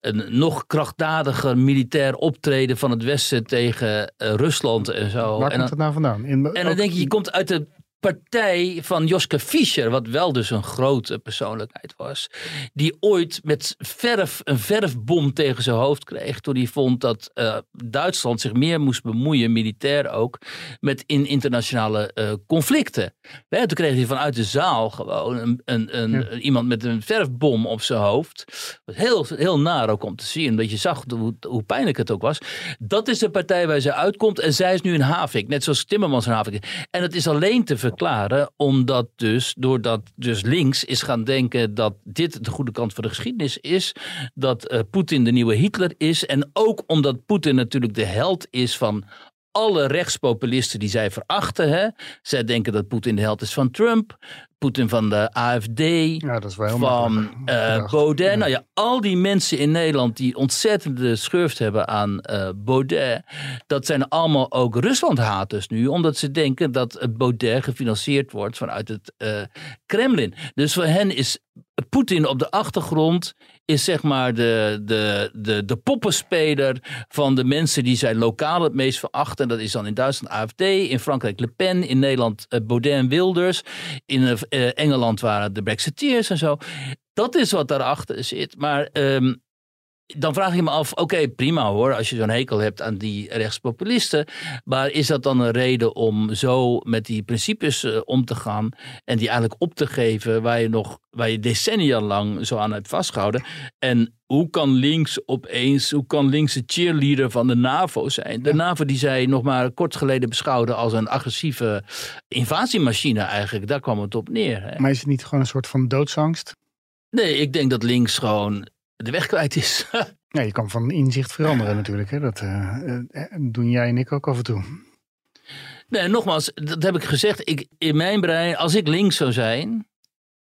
Speaker 2: een nog krachtdadiger militair optreden van het Westen tegen uh, Rusland en zo.
Speaker 3: Waar en komt dat nou vandaan?
Speaker 2: In, en dan denk je, je komt uit de partij van Joske Fischer, wat wel dus een grote persoonlijkheid was, die ooit met verf een verfbom tegen zijn hoofd kreeg toen hij vond dat uh, Duitsland zich meer moest bemoeien, militair ook, met in internationale uh, conflicten. Toen kreeg hij vanuit de zaal gewoon een, een, een ja. iemand met een verfbom op zijn hoofd. Wat heel, heel naar ook om te zien, omdat je zag hoe, hoe pijnlijk het ook was. Dat is de partij waar zij uitkomt en zij is nu een Havik, net zoals Timmermans een Havik. En het is alleen te verklaren, omdat dus, doordat dus links is gaan denken dat dit de goede kant van de geschiedenis is, dat uh, Poetin de nieuwe Hitler is. En ook omdat Poetin natuurlijk de held is van alle rechtspopulisten die zij verachten. Hè? Zij denken dat Poetin de held is van Trump. Poetin van de AFD,
Speaker 3: ja, dat is wel
Speaker 2: van uh, Baudet. Ja. Nou ja, al die mensen in Nederland die ontzettende schurft hebben aan uh, Baudet, dat zijn allemaal ook Ruslandhaters nu, omdat ze denken dat Baudet gefinancierd wordt vanuit het uh, Kremlin. Dus voor hen is Poetin op de achtergrond is zeg maar de, de, de, de poppenspeler van de mensen die zij lokaal het meest verachten. Dat is dan in Duitsland AFD, in Frankrijk Le Pen, in Nederland Baudet en Wilders, in uh, Engeland waren de Brexiteers en zo. Dat is wat daarachter zit. Maar um, dan vraag je me af, oké, prima hoor, als je zo'n hekel hebt aan die rechtspopulisten. Maar is dat dan een reden om zo met die principes uh, om te gaan en die eigenlijk op te geven waar je nog, waar je decennia lang zo aan hebt vastgehouden? En hoe kan links opeens, hoe kan links de cheerleader van de NAVO zijn? De NAVO die zij nog maar kort geleden beschouwde als een agressieve invasiemachine eigenlijk. Daar kwam het op neer. Hè?
Speaker 3: Maar is het niet gewoon een soort van doodsangst?
Speaker 2: Nee, ik denk dat links gewoon de weg kwijt is.
Speaker 3: ja, je kan van inzicht veranderen natuurlijk. Hè? Dat uh, doen jij en ik ook af en toe.
Speaker 2: Nee, nogmaals, dat heb ik gezegd. Ik, in mijn brein, als ik links zou zijn,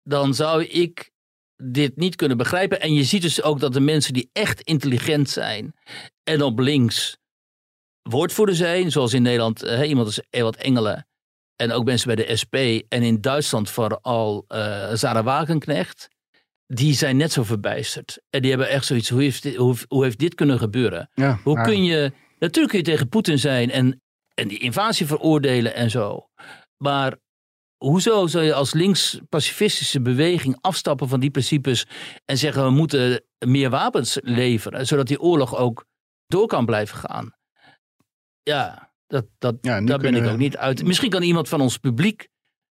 Speaker 2: dan zou ik dit niet kunnen begrijpen. En je ziet dus ook dat de mensen die echt intelligent zijn en op links woordvoerder zijn, zoals in Nederland hè, iemand als Ewald Engelen en ook mensen bij de SP en in Duitsland vooral uh, Zara Wagenknecht die zijn net zo verbijsterd. En die hebben echt zoiets, hoe heeft dit, hoe, hoe heeft dit kunnen gebeuren?
Speaker 3: Ja,
Speaker 2: hoe kun je, natuurlijk kun je tegen Poetin zijn en, en die invasie veroordelen en zo. Maar hoezo zou je als links-pacifistische beweging afstappen van die principes en zeggen we moeten meer wapens leveren, zodat die oorlog ook door kan blijven gaan? Ja, dat, dat, ja, daar ben ik ook niet uit. Misschien kan iemand van ons publiek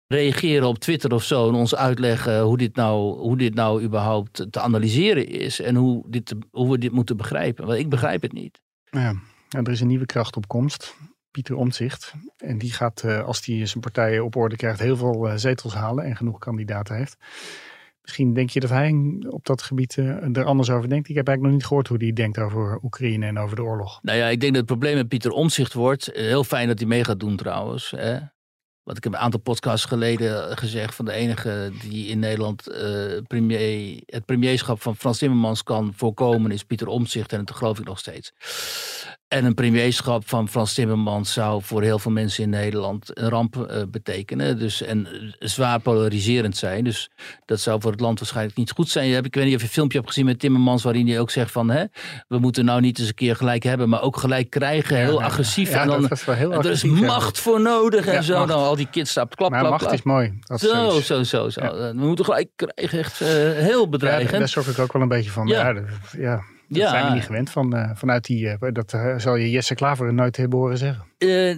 Speaker 2: reageren op Twitter of zo en ons uitleggen hoe dit nou, hoe dit nou überhaupt te analyseren is en hoe, dit, hoe we dit moeten begrijpen. Want ik begrijp het niet.
Speaker 3: Ja, er is een nieuwe kracht op komst. Pieter Omtzigt. En die gaat, eh, als hij zijn partijen op orde krijgt, heel veel eh, zetels halen en genoeg kandidaten heeft. Misschien denk je dat hij op dat gebied uh, er anders over denkt. Ik heb eigenlijk nog niet gehoord hoe hij denkt over Oekraïne en over de oorlog.
Speaker 2: Nou ja, ik denk dat het probleem met Pieter Omzicht wordt. Heel fijn dat hij mee gaat doen trouwens. Hè? Wat ik heb een aantal podcasts geleden gezegd van de enige die in Nederland uh, premier, het premierschap van Frans Timmermans kan voorkomen is Pieter Omtzigt en dat geloof ik nog steeds. En een premierschap van Frans Timmermans zou voor heel veel mensen in Nederland een ramp uh, betekenen. Dus, en zwaar polariserend zijn. Dus dat zou voor het land waarschijnlijk niet goed zijn. Ik weet niet of je een filmpje hebt gezien met Timmermans waarin hij ook zegt van... Hè, we moeten nou niet eens een keer gelijk hebben, maar ook gelijk krijgen. Heel agressief.
Speaker 3: Ja,
Speaker 2: en dan,
Speaker 3: dat heel
Speaker 2: er is macht voor nodig en
Speaker 3: Ja,
Speaker 2: zo.
Speaker 3: macht.
Speaker 2: Dan al die kids staan klap,
Speaker 3: Maar
Speaker 2: klap,
Speaker 3: macht
Speaker 2: klap.
Speaker 3: is mooi. Dat is
Speaker 2: Zo, zo, zo. zo. We moeten gelijk krijgen. Echt eh, heel bedreigend.
Speaker 3: daar schrok ik ook wel een beetje van.
Speaker 2: Ja,
Speaker 3: ja, dat, ja, zijn we niet gewend van, eh, vanuit die... eh, dat eh, zal je Jesse Klaver nooit hebben horen zeggen.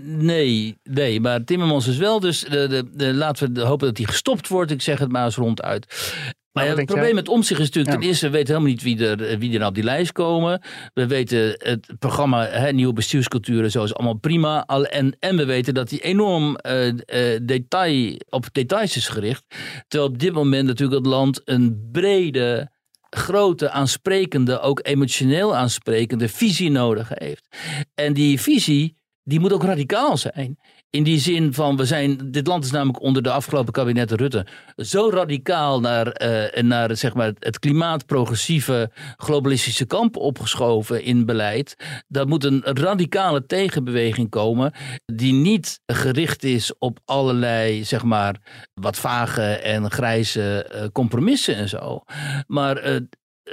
Speaker 2: Nee, nee, maar Timmermans is wel. Dus de, de, de- laten we hopen dat hij gestopt wordt. Ik zeg het maar eens ronduit. Maar ja, het probleem
Speaker 3: jij?
Speaker 2: met Omtzigt is natuurlijk...
Speaker 3: Ja.
Speaker 2: ten eerste, we weten helemaal niet wie er, wie er nou op die lijst komen. We weten het programma hè, Nieuwe Bestuurscultuur en zo is allemaal prima. Al, en, en we weten dat hij enorm detail, op details is gericht. Terwijl op dit moment natuurlijk het land een brede grote, aansprekende, ook emotioneel aansprekende visie nodig heeft. En die visie, die moet ook radicaal zijn. In die zin van, we zijn, dit land is namelijk onder de afgelopen kabinetten Rutte zo radicaal naar, eh, naar zeg maar, het klimaatprogressieve globalistische kamp opgeschoven in beleid. Dat moet een radicale tegenbeweging komen die niet gericht is op allerlei, zeg maar, wat vage en grijze eh, compromissen en zo. Maar eh,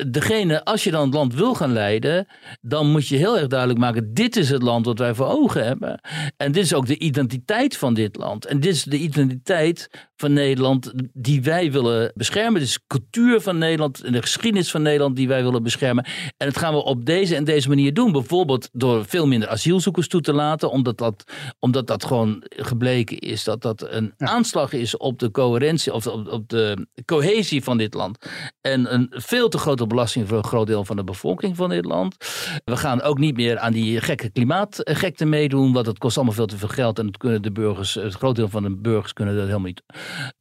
Speaker 2: degene, als je dan het land wil gaan leiden, dan moet je heel erg duidelijk maken: dit is het land wat wij voor ogen hebben. En dit is ook de identiteit van dit land. En dit is de identiteit van Nederland die wij willen beschermen. De cultuur van Nederland en de geschiedenis van Nederland die wij willen beschermen. En dat gaan we op deze en deze manier doen. Bijvoorbeeld door veel minder asielzoekers toe te laten, omdat dat, omdat dat gewoon gebleken is dat dat een aanslag is op de coherentie of op, op de cohesie van dit land. En een veel te grote belasting voor een groot deel van de bevolking van dit land. We gaan ook niet meer aan die gekke klimaatgekte meedoen, want het kost allemaal veel te veel geld en het kunnen de burgers, het groot deel van de burgers kunnen dat helemaal niet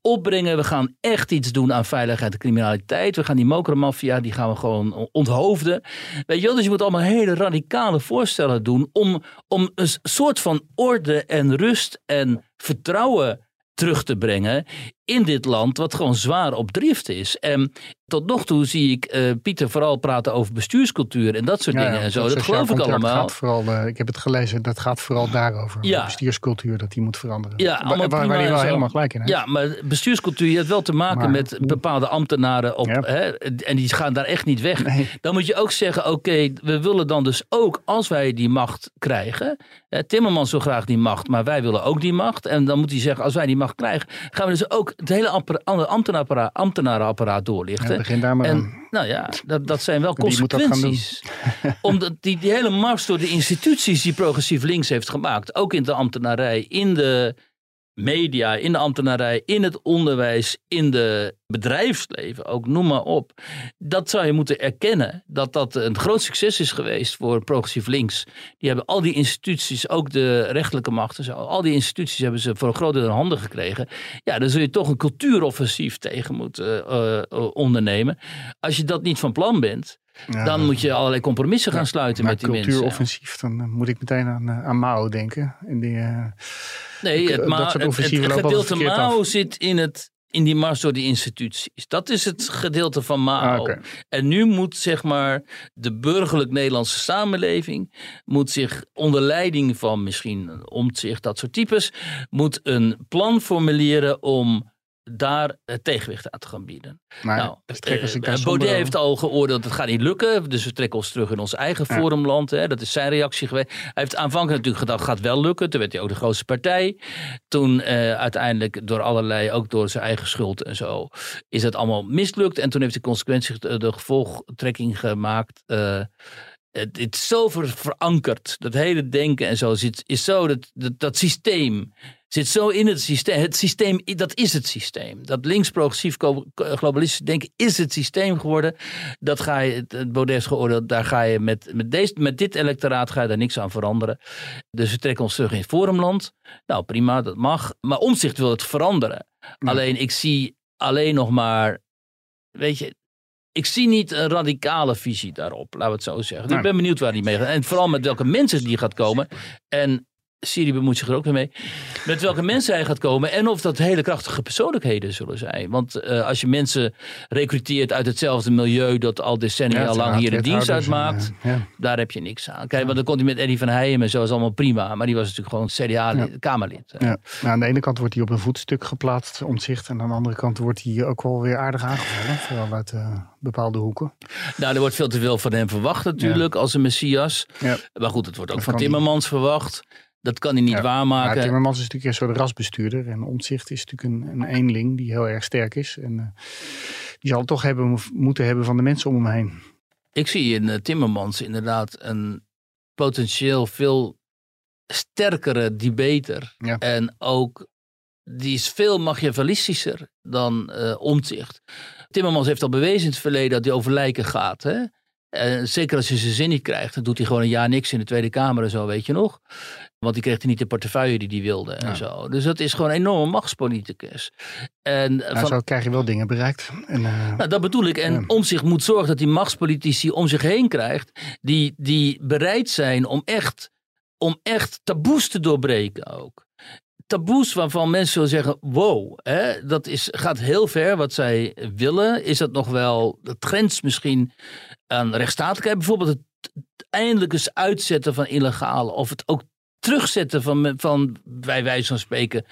Speaker 2: opbrengen. We gaan echt iets doen aan veiligheid en criminaliteit. We gaan die mokermafia, die gaan we gewoon onthoofden. Weet je wel, dus je moet allemaal hele radicale voorstellen doen om, om een soort van orde en rust en vertrouwen terug te brengen in dit land wat gewoon zwaar op drift is. En tot nog toe zie ik eh, Pieter vooral praten over bestuurscultuur en dat soort dingen en zo. Dat geloof ik allemaal.
Speaker 3: Gaat vooral, eh, ik heb het gelezen, dat gaat vooral daarover.
Speaker 2: Ja.
Speaker 3: Bestuurscultuur, dat die moet veranderen.
Speaker 2: Ja,
Speaker 3: waar, waar,
Speaker 2: en
Speaker 3: wel
Speaker 2: zo.
Speaker 3: helemaal gelijk in heeft.
Speaker 2: Ja, maar bestuurscultuur heeft wel te maken
Speaker 3: Maar-
Speaker 2: met bepaalde ambtenaren op,
Speaker 3: Ja.
Speaker 2: hè, en die gaan daar echt niet weg.
Speaker 3: Nee.
Speaker 2: Dan moet je ook zeggen, oké, we willen dan dus ook, als wij die macht krijgen, hè, Timmermans wil graag die macht, maar wij willen ook die macht. En dan moet hij zeggen, als wij die macht krijgen, gaan we dus ook het hele appara- ambtenaarapparaat, ambtenarenapparaat doorlichten.
Speaker 3: Ja, begin daar maar aan.
Speaker 2: En nou ja, dat, dat zijn wel consequenties. Omdat die, die hele mars door de instituties die progressief links heeft gemaakt, ook in de ambtenarij, in de media, in de ambtenarij, in het onderwijs, in de bedrijfsleven, ook noem maar op. Dat zou je moeten erkennen, dat dat een groot succes is geweest voor progressief links. Die hebben al die instituties, ook de rechterlijke macht en zo, al die instituties hebben ze voor een groot deel in handen gekregen. Ja, dan zul je toch een cultuuroffensief tegen moeten eh, eh, ondernemen. Als je dat niet van plan bent,
Speaker 3: Ja,
Speaker 2: dan moet je allerlei compromissen gaan sluiten met die mensen.
Speaker 3: cultuuroffensief, dan eh, moet ik meteen aan, aan Mao denken. En die,
Speaker 2: Nee, het,
Speaker 3: dat soort
Speaker 2: het, het
Speaker 3: altijd
Speaker 2: gedeelte Mao
Speaker 3: af.
Speaker 2: zit in, het, in die mars door die instituties. Dat is het gedeelte van Mao.
Speaker 3: Ah.
Speaker 2: En nu moet zeg maar de burgerlijk Nederlandse samenleving moet zich onder leiding van misschien omzicht dat soort types moet een plan formuleren om daar het tegenwicht aan te gaan bieden.
Speaker 3: maar
Speaker 2: nou, eh, Baudet heeft al geoordeeld, het gaat niet lukken. Dus we trekken ons terug in ons eigen
Speaker 3: Ja.
Speaker 2: forumland. Hè. Dat is zijn reactie geweest. Hij heeft aanvankelijk natuurlijk gedacht, gaat wel lukken. Toen werd hij ook de grootste partij. Toen eh, uiteindelijk door allerlei, ook door zijn eigen schuld en zo, is het allemaal mislukt. En toen heeft hij consequenties, de, de gevolgtrekking gemaakt. eh, het, het is zo ver- verankerd. Dat hele denken en zo zit, is zo, dat, dat, dat systeem zit zo in het systeem. Het systeem, dat is het systeem. Dat links-progressief globalistisch denken is het systeem geworden. Dat ga je, het- Baudet is geoordeeld, daar ga je met, met, deze, met dit electoraat ga je daar niks aan veranderen. Dus we trekken ons terug in het forumland. Nou prima, dat mag. Maar omzicht wil het veranderen. Alleen ik zie alleen nog maar, weet je, ik zie niet een radicale visie daarop, laten we het zo zeggen. Dus ik ben benieuwd waar die mee gaat. En vooral met welke mensen die gaat komen. En Syrië bemoeit zich er ook weer mee. Met welke mensen hij gaat komen en of dat hele krachtige persoonlijkheden zullen zijn. Want uh, als je mensen recruteert uit hetzelfde milieu dat al decennia
Speaker 3: Ja,
Speaker 2: lang hier de dienst uitmaakt,
Speaker 3: eh, ja.
Speaker 2: daar heb je niks aan. Kijk, want dan komt hij met Eddie van Heijem en zo, is allemaal prima. Maar die was natuurlijk gewoon CDA-kamerlid.
Speaker 3: Ja. Nou, aan de ene kant wordt hij op een voetstuk geplaatst, omzicht. En aan de andere kant wordt hij ook wel weer aardig aangevallen. Vooral uit eh, bepaalde hoeken.
Speaker 2: Nou, er wordt veel te veel van hem verwacht natuurlijk, als een messias.
Speaker 3: Ja.
Speaker 2: Maar goed, het wordt ook
Speaker 3: Dat
Speaker 2: van. Timmermans verwacht. Dat kan hij niet
Speaker 3: Ja.
Speaker 2: waarmaken.
Speaker 3: Maar Timmermans is natuurlijk een soort rasbestuurder. En omzicht is natuurlijk een, een eenling die heel erg sterk is. En eh, die zal het toch hebben, moeten hebben van de mensen om hem heen.
Speaker 2: Ik zie in eh, Timmermans inderdaad een potentieel veel sterkere debater.
Speaker 3: Ja.
Speaker 2: En ook, die is veel machiavellistischer dan eh Omtzigt. Timmermans heeft al bewezen in het verleden dat hij over lijken gaat. Hè? En zeker als hij zijn zin niet krijgt, dan doet hij gewoon een jaar niks in de Tweede Kamer en zo, weet je nog. Want die kreeg hij niet de portefeuille die hij wilde en
Speaker 3: Ja.
Speaker 2: zo. Dus dat is gewoon een enorme machtspoliticus. En eh,
Speaker 3: Nou,
Speaker 2: van,
Speaker 3: zo krijg je wel dingen bereikt. En, eh,
Speaker 2: nou, dat bedoel ik. En
Speaker 3: Ja.
Speaker 2: om zich moet zorgen dat hij machtspolitici om zich heen krijgt. Die, die bereid zijn om echt, om echt taboes te doorbreken ook. Taboes waarvan mensen zullen zeggen: wow, hè, dat is, gaat heel ver wat zij willen. Is dat nog wel, dat grenst misschien aan rechtsstatelijkheid? Bijvoorbeeld het, het eindelijk eens uitzetten van illegale. Of het ook terugzetten van, van bij wijze van spreken,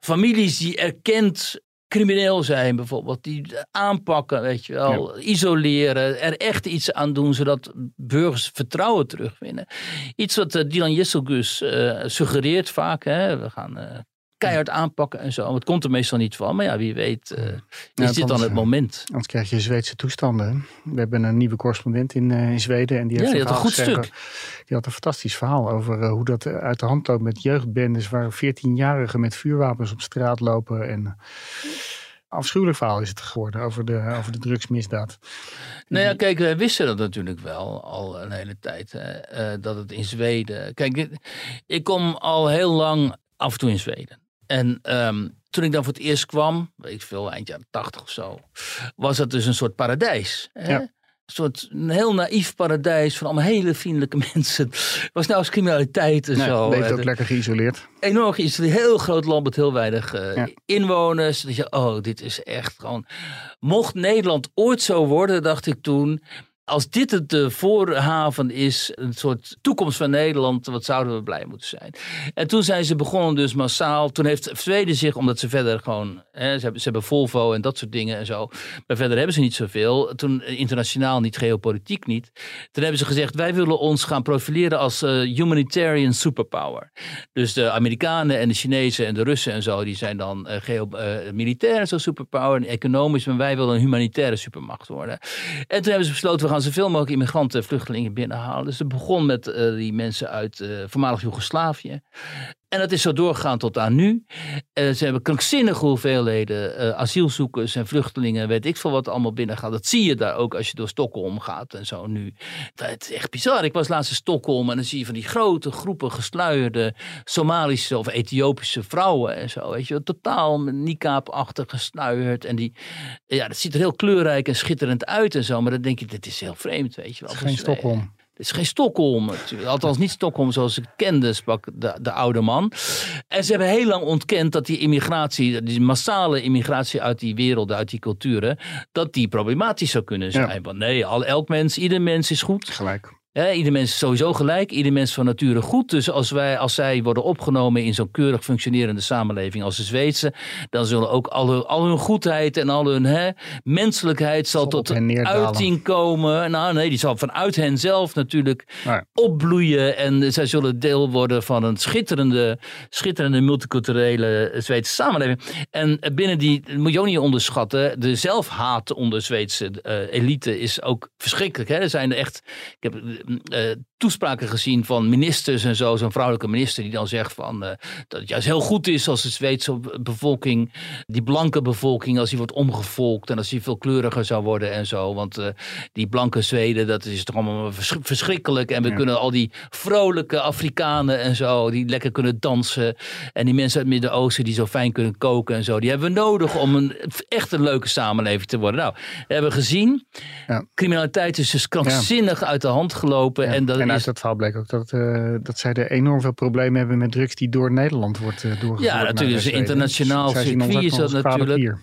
Speaker 2: families die erkend crimineel zijn bijvoorbeeld, die aanpakken, weet je wel, isoleren, er echt iets aan doen, zodat burgers vertrouwen terugwinnen. Iets wat eh, Dylan Jesselgus eh, suggereert vaak, hè? we gaan eh, keihard aanpakken en zo. Het komt er meestal niet van, maar ja, wie weet eh, is dit dan het
Speaker 3: eh,
Speaker 2: moment.
Speaker 3: Anders krijg je Zweedse toestanden. We hebben een nieuwe correspondent in, eh, in Zweden. En die
Speaker 2: Ja,
Speaker 3: heeft
Speaker 2: die
Speaker 3: een
Speaker 2: had een goed
Speaker 3: geschreven. Die had een fantastisch verhaal over hoe dat uit de hand loopt met jeugdbendes. Waar 14-jarigen met vuurwapens op straat lopen. En afschuwelijk verhaal is het geworden over de, over de drugsmisdaad.
Speaker 2: Nou ja, kijk, wij wisten dat natuurlijk wel al een hele tijd. Hè, dat het in Zweden. Kijk, ik kom al heel lang af en toe in Zweden. En ehm, toen ik dan voor het eerst kwam, weet ik veel, eind jaren tachtig of zo, was dat dus een soort paradijs. Hè?
Speaker 3: Ja.
Speaker 2: Een soort een heel naïef paradijs van allemaal hele vriendelijke mensen. Het was nou eens criminaliteit en zo.
Speaker 3: Leeft
Speaker 2: Eh,
Speaker 3: ook lekker geïsoleerd.
Speaker 2: enorm geïsoleerd, heel groot land met heel weinig eh,
Speaker 3: Ja.
Speaker 2: inwoners. Dat je, oh, dit is echt gewoon. Mocht Nederland ooit zo worden, dacht ik toen. Als dit het de voorhaven is, een soort toekomst van Nederland, wat zouden we blij moeten zijn. En toen zijn ze begonnen dus massaal. Toen heeft Zweden zich, omdat ze verder gewoon, hè, ze, hebben, Volvo en dat soort dingen en zo. Maar verder hebben ze niet zoveel. Toen eh, internationaal niet, geopolitiek niet. Toen hebben ze gezegd, wij willen ons gaan profileren als eh, humanitarian superpower. Dus de Amerikanen en de Chinezen en de Russen en zo, die zijn dan eh, eh, militair zo superpower en economisch, maar wij willen een humanitaire supermacht worden. En toen hebben ze besloten, we gaan zoveel mogelijk immigranten en vluchtelingen binnenhalen. Dus het begon met eh, die mensen uit eh, voormalig Joegoslavië. En dat is zo doorgegaan tot aan nu. Eh, ze hebben krankzinnige hoeveelheden eh, asielzoekers en vluchtelingen, weet ik veel wat allemaal binnengaan. Dat zie je daar ook als je door Stockholm gaat en zo nu. Dat is echt bizar. Ik was laatst in Stockholm en dan zie je van die grote groepen gesluierde Somalische of Ethiopische vrouwen en zo. Weet je, wel. totaal met niqab-achtig gesluierd. En die, ja, dat ziet er heel kleurrijk en schitterend uit en zo. Maar dan denk je, dit is heel vreemd, weet je wel.
Speaker 3: Het is geen
Speaker 2: Dus, eh,
Speaker 3: Stockholm.
Speaker 2: Het is geen Stockholm. Althans, niet Stockholm zoals ik kende, sprak de, de oude man. En ze hebben heel lang ontkend dat die immigratie, die massale immigratie uit die werelden, uit die culturen, dat die problematisch zou kunnen zijn.
Speaker 3: Ja.
Speaker 2: Want nee, al, elk mens, ieder mens is goed.
Speaker 3: Gelijk.
Speaker 2: Hè, ieder mens is sowieso gelijk, ieder mens van nature goed. Dus als, wij, als zij worden opgenomen in zo'n keurig functionerende samenleving als de Zweedse, dan zullen ook al hun, al hun goedheid en al hun menselijkheid zal tot uiting komen. Nou nee, die zal vanuit hen zelf natuurlijk opbloeien. En zij zullen deel worden van een schitterende, schitterende multiculturele Zweedse samenleving. En binnen die, moet je ook niet onderschatten, de zelfhaat onder Zweedse eh, elite is ook verschrikkelijk. Hè? Er zijn er echt, ik heb eh, toespraken gezien van ministers en zo, zo'n vrouwelijke minister die dan zegt van, eh, dat het juist heel goed is als de Zweedse bevolking, die blanke bevolking, als die wordt omgevolkt en als die veel kleuriger zou worden en zo. Want eh, die blanke Zweden, dat is toch allemaal vers- verschrikkelijk. En we
Speaker 3: Ja.
Speaker 2: kunnen al die vrolijke Afrikanen en zo, die lekker kunnen dansen. En die mensen uit het Midden-Oosten die zo fijn kunnen koken en zo. Die hebben we nodig om een echt een leuke samenleving te worden. Nou, we hebben gezien,
Speaker 3: Ja.
Speaker 2: criminaliteit is dus krankzinnig uit de hand gelopen. En, dat,
Speaker 3: En uit dat verhaal bleek ook dat, eh, dat zij er enorm veel problemen hebben met drugs die door Nederland wordt uh, doorgevoerd.
Speaker 2: Ja, natuurlijk, is
Speaker 3: Zweden.
Speaker 2: internationaal circuit is dat natuurlijk.
Speaker 3: bier.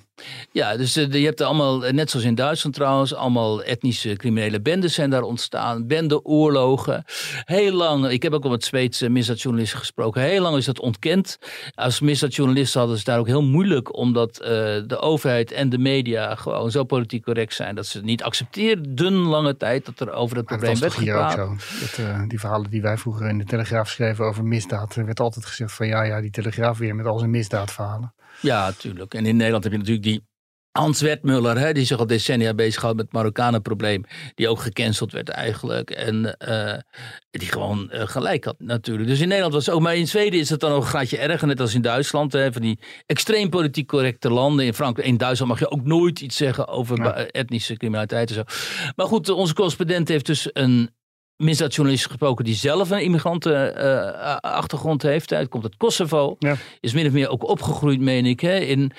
Speaker 2: Ja, dus eh, je hebt allemaal, eh, net zoals in Duitsland trouwens, allemaal etnische criminele bendes zijn daar ontstaan. Bendeoorlogen. Heel lang, ik heb ook al met Zweedse misdaadjournalisten gesproken. Heel lang is dat ontkend. Als misdaadjournalisten hadden ze daar ook heel moeilijk, omdat eh, de overheid en de media gewoon zo politiek correct zijn dat ze het niet accepteerden lange tijd dat er over het probleem
Speaker 3: dat was
Speaker 2: werd
Speaker 3: toch hier ook
Speaker 2: gepraat.
Speaker 3: zo. Dat, eh, die verhalen die wij vroeger in de Telegraaf schreven over misdaad. Er werd altijd gezegd van ja, ja, die Telegraaf weer met al zijn misdaadverhalen.
Speaker 2: Ja, natuurlijk. En in Nederland heb je natuurlijk die Hans Wertmuller, hè, die zich al decennia bezighoudt met het Marokkanenprobleem. Die ook gecanceld werd eigenlijk. En eh, die gewoon eh, gelijk had natuurlijk. Dus in Nederland was het ook. Maar in Zweden is het dan ook een graadje erger. Net als in Duitsland. Hè, van die extreem politiek correcte landen. In Frankrijk, in Duitsland mag je ook nooit iets zeggen over
Speaker 3: Ja.
Speaker 2: etnische criminaliteit en zo. Maar goed, onze correspondent heeft dus een misdaadjournalist gesproken die zelf een immigrantenachtergrond heeft. Hij komt uit Kosovo.
Speaker 3: Ja.
Speaker 2: Is min of meer ook opgegroeid, meen ik. Hè, in,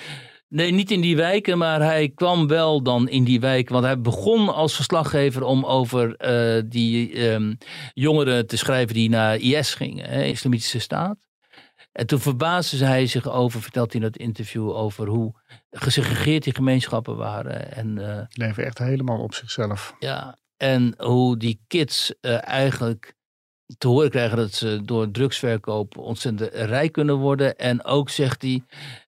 Speaker 2: nee, niet in die wijken, maar hij kwam wel dan in die wijk. Want hij begon als verslaggever om over eh, die ehm, jongeren te schrijven die naar IS gingen, hè, Islamitische Staat. En toen verbaasde hij zich over, vertelt hij in het interview, over hoe gesegregeerd die gemeenschappen waren. En eh,
Speaker 3: Leven echt helemaal op zichzelf.
Speaker 2: ja, en hoe die kids eh, eigenlijk te horen krijgen dat ze door drugsverkoop ontzettend rijk kunnen worden. En ook zegt hij,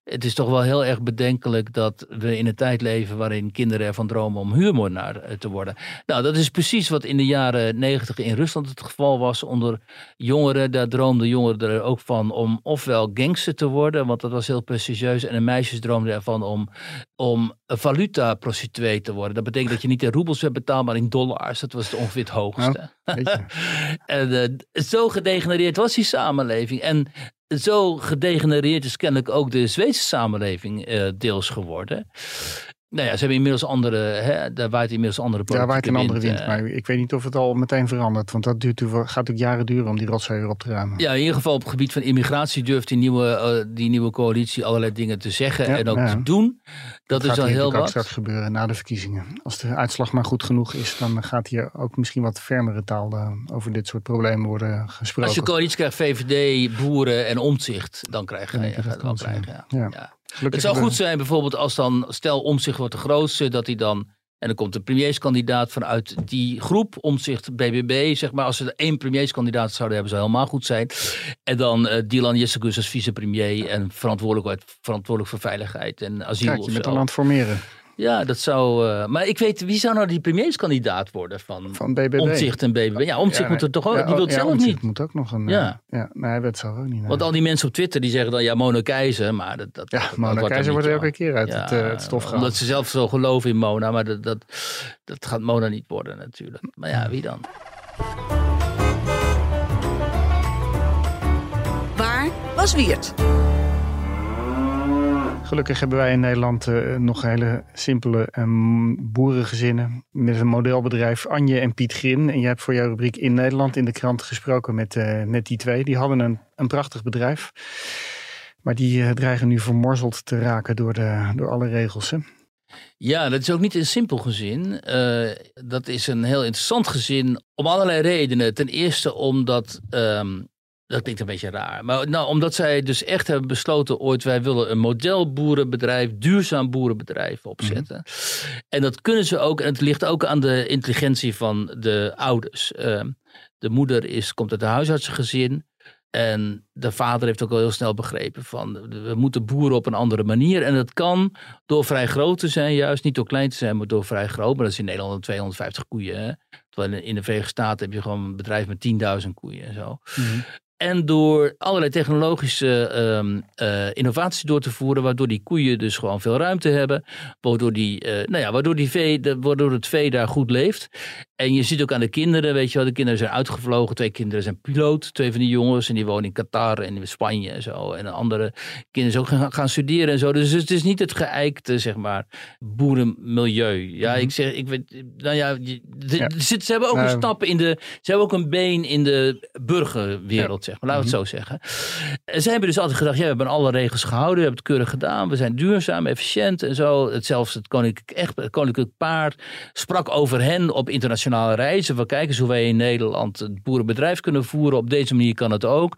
Speaker 2: het is toch wel heel erg bedenkelijk dat we in een tijd leven waarin kinderen ervan dromen om huurmoordenaar eh, te worden. Nou, dat is precies wat in de jaren negentig in Rusland het geval was onder jongeren. Daar droomden jongeren er ook van om ofwel gangster te worden, want dat was heel prestigieus. En de meisjes droomden ervan om, om een valuta-prostituee te worden. Dat betekent dat je niet in roebels werd betaald, maar in dollars. Dat was het ongeveer het hoogste.
Speaker 3: Je.
Speaker 2: En eh, zo gedegenereerd was die samenleving. En zo gedegenereerd is kennelijk ook de Zweedse samenleving eh, deels geworden. Nou ja, ze hebben inmiddels andere, hè, daar waait inmiddels andere
Speaker 3: Daar waait een andere wind.
Speaker 2: eh.
Speaker 3: Maar ik weet niet of het al meteen verandert. Want dat duurt, gaat natuurlijk jaren duren om die rotzooi weer op te ruimen.
Speaker 2: Ja, in ieder geval op het gebied van immigratie durft die nieuwe, eh, die nieuwe coalitie allerlei dingen te zeggen
Speaker 3: Ja,
Speaker 2: en ook
Speaker 3: ja.
Speaker 2: te doen. Dat, is al heel wat.
Speaker 3: straks gebeuren na de verkiezingen. Als de uitslag maar goed genoeg is, dan gaat hier ook misschien wat fermere taal eh, over dit soort problemen worden gesproken.
Speaker 2: Als je coalitie krijgt, VVD, boeren en omzicht, dan krijg je,
Speaker 3: Dan denk
Speaker 2: je
Speaker 3: je
Speaker 2: gaat
Speaker 3: dat
Speaker 2: wel krijgen. Ja.
Speaker 3: Ja. Gelukkig
Speaker 2: Het zou goed zijn bijvoorbeeld als dan, stel omzicht wordt de grootste, dat hij dan, en dan komt een premierskandidaat vanuit die groep, omzicht BBB, zeg maar, als ze één premierskandidaat zouden hebben, zou helemaal goed zijn. En dan eh Dylan Jessegus als vicepremier en verantwoordelijk, verantwoordelijk voor veiligheid en asiel.
Speaker 3: Kijk, je bent
Speaker 2: zo.
Speaker 3: al aan het formeren
Speaker 2: Ja, dat zou, eh, maar ik weet, wie zou nou die premierskandidaat worden van,
Speaker 3: van BBB.
Speaker 2: omzicht en BBB? Ja, omzicht
Speaker 3: Ja,
Speaker 2: moet er toch ook,
Speaker 3: ja,
Speaker 2: die wil het
Speaker 3: ja,
Speaker 2: zelf
Speaker 3: Omtzigt
Speaker 2: niet.
Speaker 3: moet ook nog een...
Speaker 2: Ja.
Speaker 3: Ja. ja nee, hij weet zelf ook niet.
Speaker 2: Want al die mensen op Twitter die zeggen dan, ja, Mona Keizer, maar dat, dat,
Speaker 3: ja,
Speaker 2: dat
Speaker 3: Mona
Speaker 2: wordt
Speaker 3: Keizer wordt er elke keer uit
Speaker 2: Ja,
Speaker 3: het, eh, het stof gehaald.
Speaker 2: Omdat ze zelf zo geloven in Mona, maar dat, dat, dat gaat Mona niet worden natuurlijk. Maar ja, wie dan?
Speaker 5: Waar was Wiert?
Speaker 3: Gelukkig hebben wij in Nederland eh, nog hele simpele ehm, boerengezinnen met een modelbedrijf Anje en Piet Grin. En jij hebt voor jouw rubriek in Nederland in de krant gesproken met, eh, met die twee. Die hadden een, een prachtig bedrijf. Maar die eh, dreigen nu vermorzeld te raken door, de, door alle regels. Hè?
Speaker 2: Ja, dat is ook niet een simpel gezin. Dat is een heel interessant gezin om allerlei redenen. Ten eerste omdat, ehm, dat klinkt een beetje raar, maar nou, omdat zij dus echt hebben besloten ooit, wij willen een modelboerenbedrijf, duurzaam boerenbedrijf opzetten. En dat kunnen ze ook, en het ligt ook aan de intelligentie van de ouders. Ehm, de moeder is, komt uit een huisartsengezin. En de vader heeft ook al heel snel begrepen van we moeten boeren op een andere manier. En dat kan door vrij groot te zijn, juist niet door klein te zijn, maar door vrij groot. Maar dat is in Nederland dan 250 koeien. Hè? Terwijl in de Verenigde Staten heb je gewoon een bedrijf met 10.000 koeien en zo. En door allerlei technologische ehm, eh, innovaties door te voeren, waardoor die koeien dus gewoon veel ruimte hebben. Waardoor, die, eh, nou ja, waardoor, die vee, de, waardoor het vee daar goed leeft. En je ziet ook aan de kinderen, weet je wel, de kinderen zijn uitgevlogen. Twee kinderen zijn piloot, twee van die jongens. En die wonen in Qatar en in Spanje en zo. En de andere kinderen zijn ook gaan, gaan studeren en zo. Dus het is niet het geëikte, zeg maar, boerenmilieu. Ja, ik zeg, ik weet, nou ja, de- ze hebben ook een
Speaker 3: Nou,
Speaker 2: stap in de, ze hebben ook een been in de burgerwereld, zeg maar. Laten we het zo zeggen. En ze hebben dus altijd gedacht, ja, we hebben alle regels gehouden, we hebben het keurig gedaan, we zijn duurzaam, efficiënt en zo. Het, zelfs het koninklijk, echt, het koninklijk paard sprak over hen op internationaal reizen. Van kijk eens hoe wij in Nederland het boerenbedrijf kunnen voeren. Op deze manier kan het ook.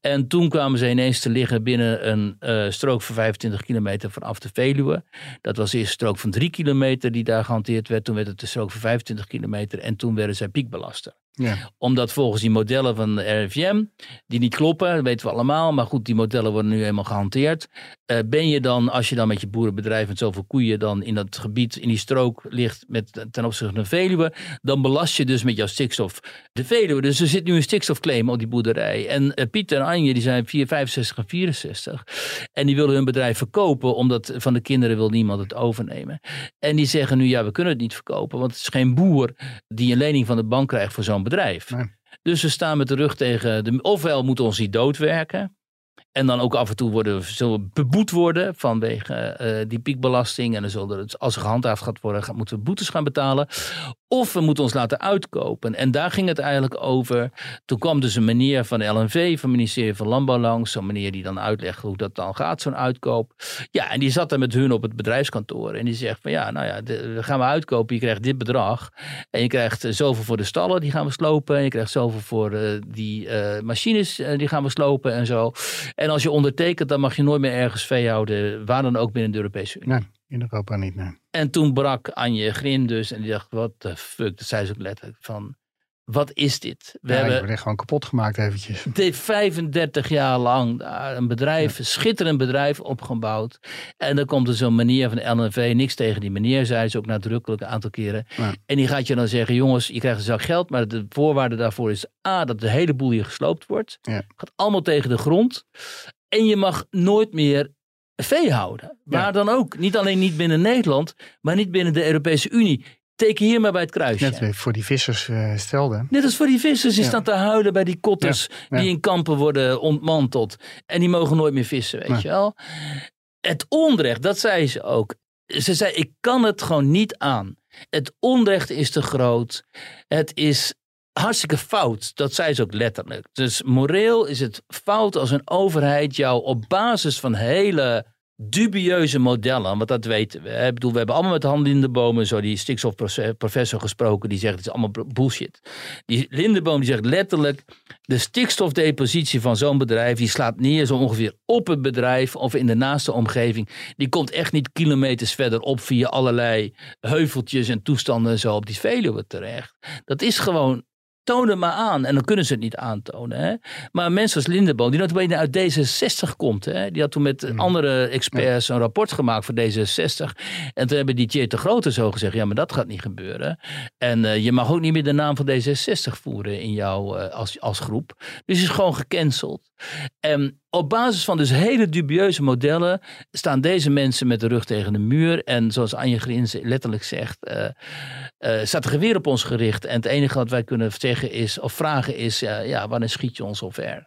Speaker 2: En toen kwamen ze ineens te liggen binnen een uh, strook van 25 kilometer vanaf de Veluwe. Dat was eerst een strook van 3 kilometer die daar gehanteerd werd. Toen werd het een strook van 25 kilometer. En toen werden zij piekbelaster. Ja. Omdat volgens die modellen van de RIVM, die niet kloppen, weten we allemaal, maar goed, die modellen worden nu eenmaal gehanteerd. Uh, ben je dan, als je dan met je boerenbedrijf met zoveel koeien dan in dat gebied, in die strook ligt met, ten opzichte van de Veluwe, dan belast je dus met jouw stikstof de Veluwe. Dus er zit nu een stikstofclaim op die boerderij. En uh, Pieter en Anje, die zijn 4, 65 en 64. En die willen hun bedrijf verkopen, omdat van de kinderen wil niemand het overnemen. En die zeggen nu, ja, we kunnen het niet verkopen, want het is geen boer die een lening van de bank krijgt voor zo'n bedrijf. Dus we staan met de rug tegen de. Ofwel moeten ons die doodwerken. En dan ook af en toe worden, zullen we beboet worden vanwege uh, die piekbelasting. En dan zullen het, als er gehandhaafd gaat worden, moeten we boetes gaan betalen. Of we moeten ons laten uitkopen. En daar ging het eigenlijk over. Toen kwam dus een meneer van de LNV, van het ministerie van Landbouw langs. Zo'n meneer die dan uitlegt hoe dat dan gaat, zo'n uitkoop. Ja, en die zat daar met hun op het bedrijfskantoor. En die zegt van ja, nou ja, gaan we uitkopen. Je krijgt dit bedrag. En je krijgt zoveel voor de stallen, die gaan we slopen. En je krijgt zoveel voor uh, die machines, die gaan we slopen en zo. En als je ondertekent, dan mag je nooit meer ergens vee houden. Waar dan ook binnen de Europese Unie.
Speaker 3: Nee, in Europa niet, nee.
Speaker 2: En toen brak Anje Grin dus. En die dacht, wat de fuck. Dat zei ze ook letterlijk van... Wat is dit?
Speaker 3: We ja, hebben echt gewoon kapot gemaakt eventjes.
Speaker 2: Dit 35 jaar lang een bedrijf, een schitterend bedrijf opgebouwd. En dan komt er zo'n meneer van de LNV, niks tegen die meneer, zei ze ook nadrukkelijk een aantal keren. Ja. En die gaat je dan zeggen, jongens, je krijgt een zak geld, maar de voorwaarde daarvoor is A, dat de hele boel hier gesloopt wordt. Gaat allemaal tegen de grond. En je mag nooit meer vee houden. Waar dan ook. Niet alleen niet binnen Nederland, maar niet binnen de Europese Unie. Teken hier maar bij het kruisje.
Speaker 3: Net voor die vissers uh, stelde.
Speaker 2: Net als voor die vissers. Ja. staan te huilen bij die kotters die in kampen worden ontmanteld. En die mogen nooit meer vissen, weet je wel. Het onrecht, dat zei ze ook. Ze zei, ik kan het gewoon niet aan. Het onrecht is te groot. Het is hartstikke fout. Dat zei ze ook letterlijk. Dus moreel is het fout als een overheid jou op basis van hele dubieuze modellen, want dat weten we. Ik bedoel, we hebben allemaal met handen in de bomen zo die stikstofprofessor gesproken, die zegt het is allemaal bullshit. Die Lindeboom die zegt letterlijk, de stikstofdepositie van zo'n bedrijf, die slaat neer zo ongeveer op het bedrijf of in de naaste omgeving. Die komt echt niet kilometers verder op via allerlei heuveltjes en toestanden zo op die Veluwe terecht. Dat is gewoon toon het maar aan. En dan kunnen ze het niet aantonen. Hè? Maar mensen als Lindeboom, die notabene uit D66 komt. Hè? Die had toen met mm. andere experts een rapport gemaakt voor D66. En toen hebben die Tjeer de Grote zo gezegd, ja, maar dat gaat niet gebeuren. En uh, je mag ook niet meer de naam van D66 voeren in jou uh, als, als groep. Dus is gewoon gecanceld. En op basis van dus hele dubieuze modellen staan deze mensen met de rug tegen de muur. En zoals Anje Grins letterlijk zegt, uh, uh, staat er geweer op ons gericht. En het enige wat wij kunnen zeggen is, of vragen is, ja, wanneer schiet je ons ver?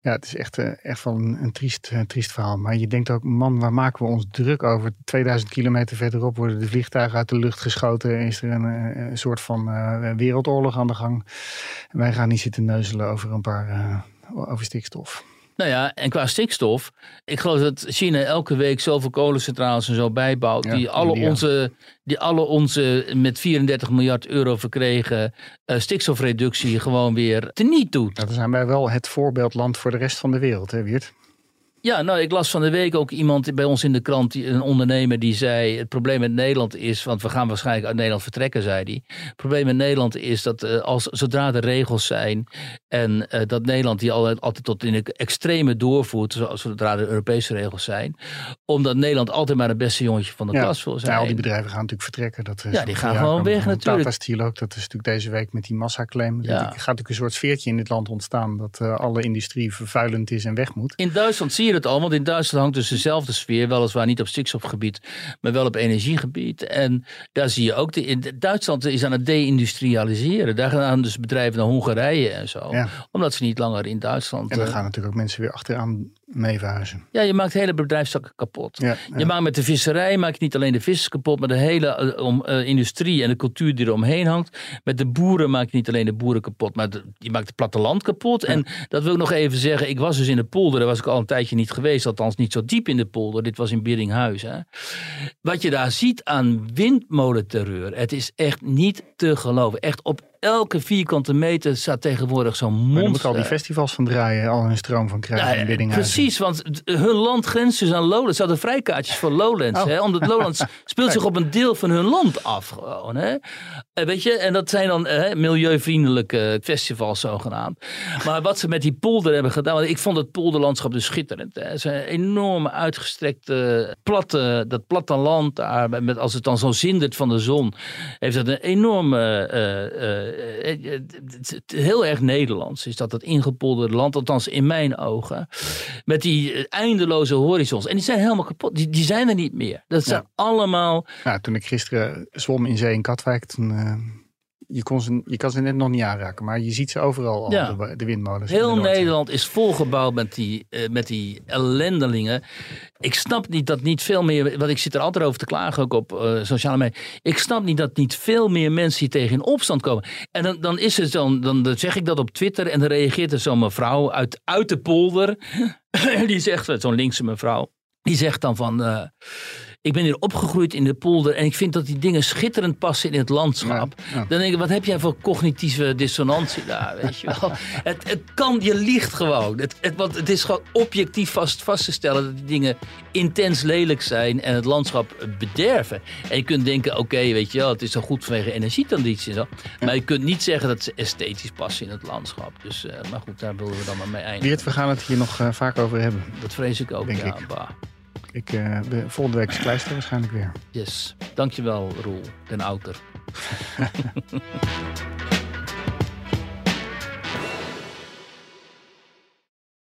Speaker 3: Ja, het is echt, echt wel een, een triest, triest verhaal. Maar je denkt ook, man, waar maken we ons druk over? 2000 kilometer verderop worden de vliegtuigen uit de lucht geschoten. Is er een, een soort van wereldoorlog aan de gang. En wij gaan niet zitten neuzelen over een paar, over stikstof.
Speaker 2: Nou ja, en qua stikstof. Ik geloof dat China elke week zoveel kolencentrales en zo bijbouwt. die, alle onze, die alle onze met 34 miljard euro verkregen uh, stikstofreductie gewoon weer teniet doet.
Speaker 3: Dan zijn wij wel het voorbeeldland voor de rest van de wereld, hè Wiert?
Speaker 2: Ja, nou, ik las van de week ook iemand bij ons in de krant, een ondernemer, die zei: Het probleem met Nederland is, want we gaan waarschijnlijk uit Nederland vertrekken, zei hij. Het probleem met Nederland is dat uh, als, zodra er regels zijn en uh, dat Nederland die altijd, altijd tot in de extreme doorvoert, zodra er Europese regels zijn, omdat Nederland altijd maar het beste jongetje van de
Speaker 3: ja,
Speaker 2: klas wil zijn.
Speaker 3: Ja, al die bedrijven gaan natuurlijk vertrekken. Dat is
Speaker 2: ja, die gaan gewoon weg natuurlijk.
Speaker 3: Tata Steel ook, dat is natuurlijk deze week met die massaclaim. Ja. Er gaat natuurlijk een soort sfeertje in dit land ontstaan dat uh, alle industrie vervuilend is en weg moet.
Speaker 2: In Duitsland zie je het al, want in Duitsland hangt dus dezelfde sfeer, weliswaar niet op stikstofgebied, maar wel op energiegebied. En daar zie je ook, de, in Duitsland is aan het deindustrialiseren. Daar gaan dus bedrijven naar Hongarije en zo, omdat ze niet langer in Duitsland...
Speaker 3: En dan gaan natuurlijk ook mensen weer achteraan mee verhuizen.
Speaker 2: Ja, je maakt hele bedrijfstakken kapot.
Speaker 3: Ja,
Speaker 2: Je maakt met de visserij maak je niet alleen de vissers kapot, maar de hele om, eh, industrie en de cultuur die er omheen hangt. Met de boeren maak je niet alleen de boeren kapot, maar de- je maakt het platteland kapot. En dat wil ik nog even zeggen. Ik was dus in de polder, daar was ik al een tijdje niet geweest, althans niet zo diep in de polder. Dit was in Biddinghuis. Hè. Wat je daar ziet aan windmolenterreur, het is echt niet te geloven. Echt op elke vierkante meter staat tegenwoordig zo'n
Speaker 3: Maar dan moeten
Speaker 2: monster.
Speaker 3: al die festivals van draaien, al hun stroom van krijgen
Speaker 2: Ja,
Speaker 3: Biddinghuizen.
Speaker 2: precies, want hun land grenst dus aan Lowlands. Ze hadden vrijkaartjes voor Lowlands.
Speaker 3: Oh.
Speaker 2: Hè, omdat Lowlands speelt zich op een deel van hun land af. Gewoon, hè. Eh, Weet je, en dat zijn dan eh, milieuvriendelijke festivals zogenaamd. Maar wat ze met die polder hebben gedaan. Want ik vond het polderlandschap dus schitterend. Hè. Het is een enorme uitgestrekte platte, dat platteland daar. Met, als het dan zo zindert van de zon. Heeft dat een enorme, eh, eh, eh, het- heel erg Nederlands. Is dat het ingepolderde land, althans in mijn ogen. Met die eh, eindeloze horizons. En die zijn helemaal kapot. Die, die zijn er niet meer. Dat zijn allemaal
Speaker 3: Ja, toen ik gisteren zwom in zee in Katwijk, toen, eh, je, kon ze, je kan ze net nog niet aanraken, maar je ziet ze overal al,
Speaker 2: Ja.
Speaker 3: de, de windmolens. in
Speaker 2: Heel
Speaker 3: de.
Speaker 2: Nederland is volgebouwd met die, eh, met die ellendelingen. Ik snap niet dat niet veel meer. Want ik zit er altijd over te klagen ook op eh, sociale media. Ik snap niet dat niet veel meer mensen hier tegen in opstand komen. En dan, dan is het zo. Dan, dan zeg ik dat op Twitter. En dan reageert er zo'n mevrouw uit, uit de polder. die zegt, zo'n linkse mevrouw. Die zegt dan van. eh, ik ben hier opgegroeid in de polder en ik vind dat die dingen schitterend passen in het landschap.
Speaker 3: Ja, ja.
Speaker 2: Dan denk ik, wat heb jij voor cognitieve dissonantie daar, weet je wel. het, het kan, je liegt gewoon. Het, het, want het is gewoon objectief vast, vast te stellen dat die dingen intens lelijk zijn en het landschap bederven. En je kunt denken, oké, weet je wel, het is zo goed vanwege energietransitie en zo. Maar je kunt niet zeggen dat ze esthetisch passen in het landschap. Dus, eh, maar goed, daar willen we dan maar mee eindigen.
Speaker 3: Wiert, we gaan het hier nog eh, vaak over hebben.
Speaker 2: Dat vrees ik ook,
Speaker 3: Denk
Speaker 2: ja.
Speaker 3: ik.
Speaker 2: bah.
Speaker 3: Ik, eh, de- volgende week is Kleister waarschijnlijk weer.
Speaker 2: Yes. Dankjewel, Roel den Outer.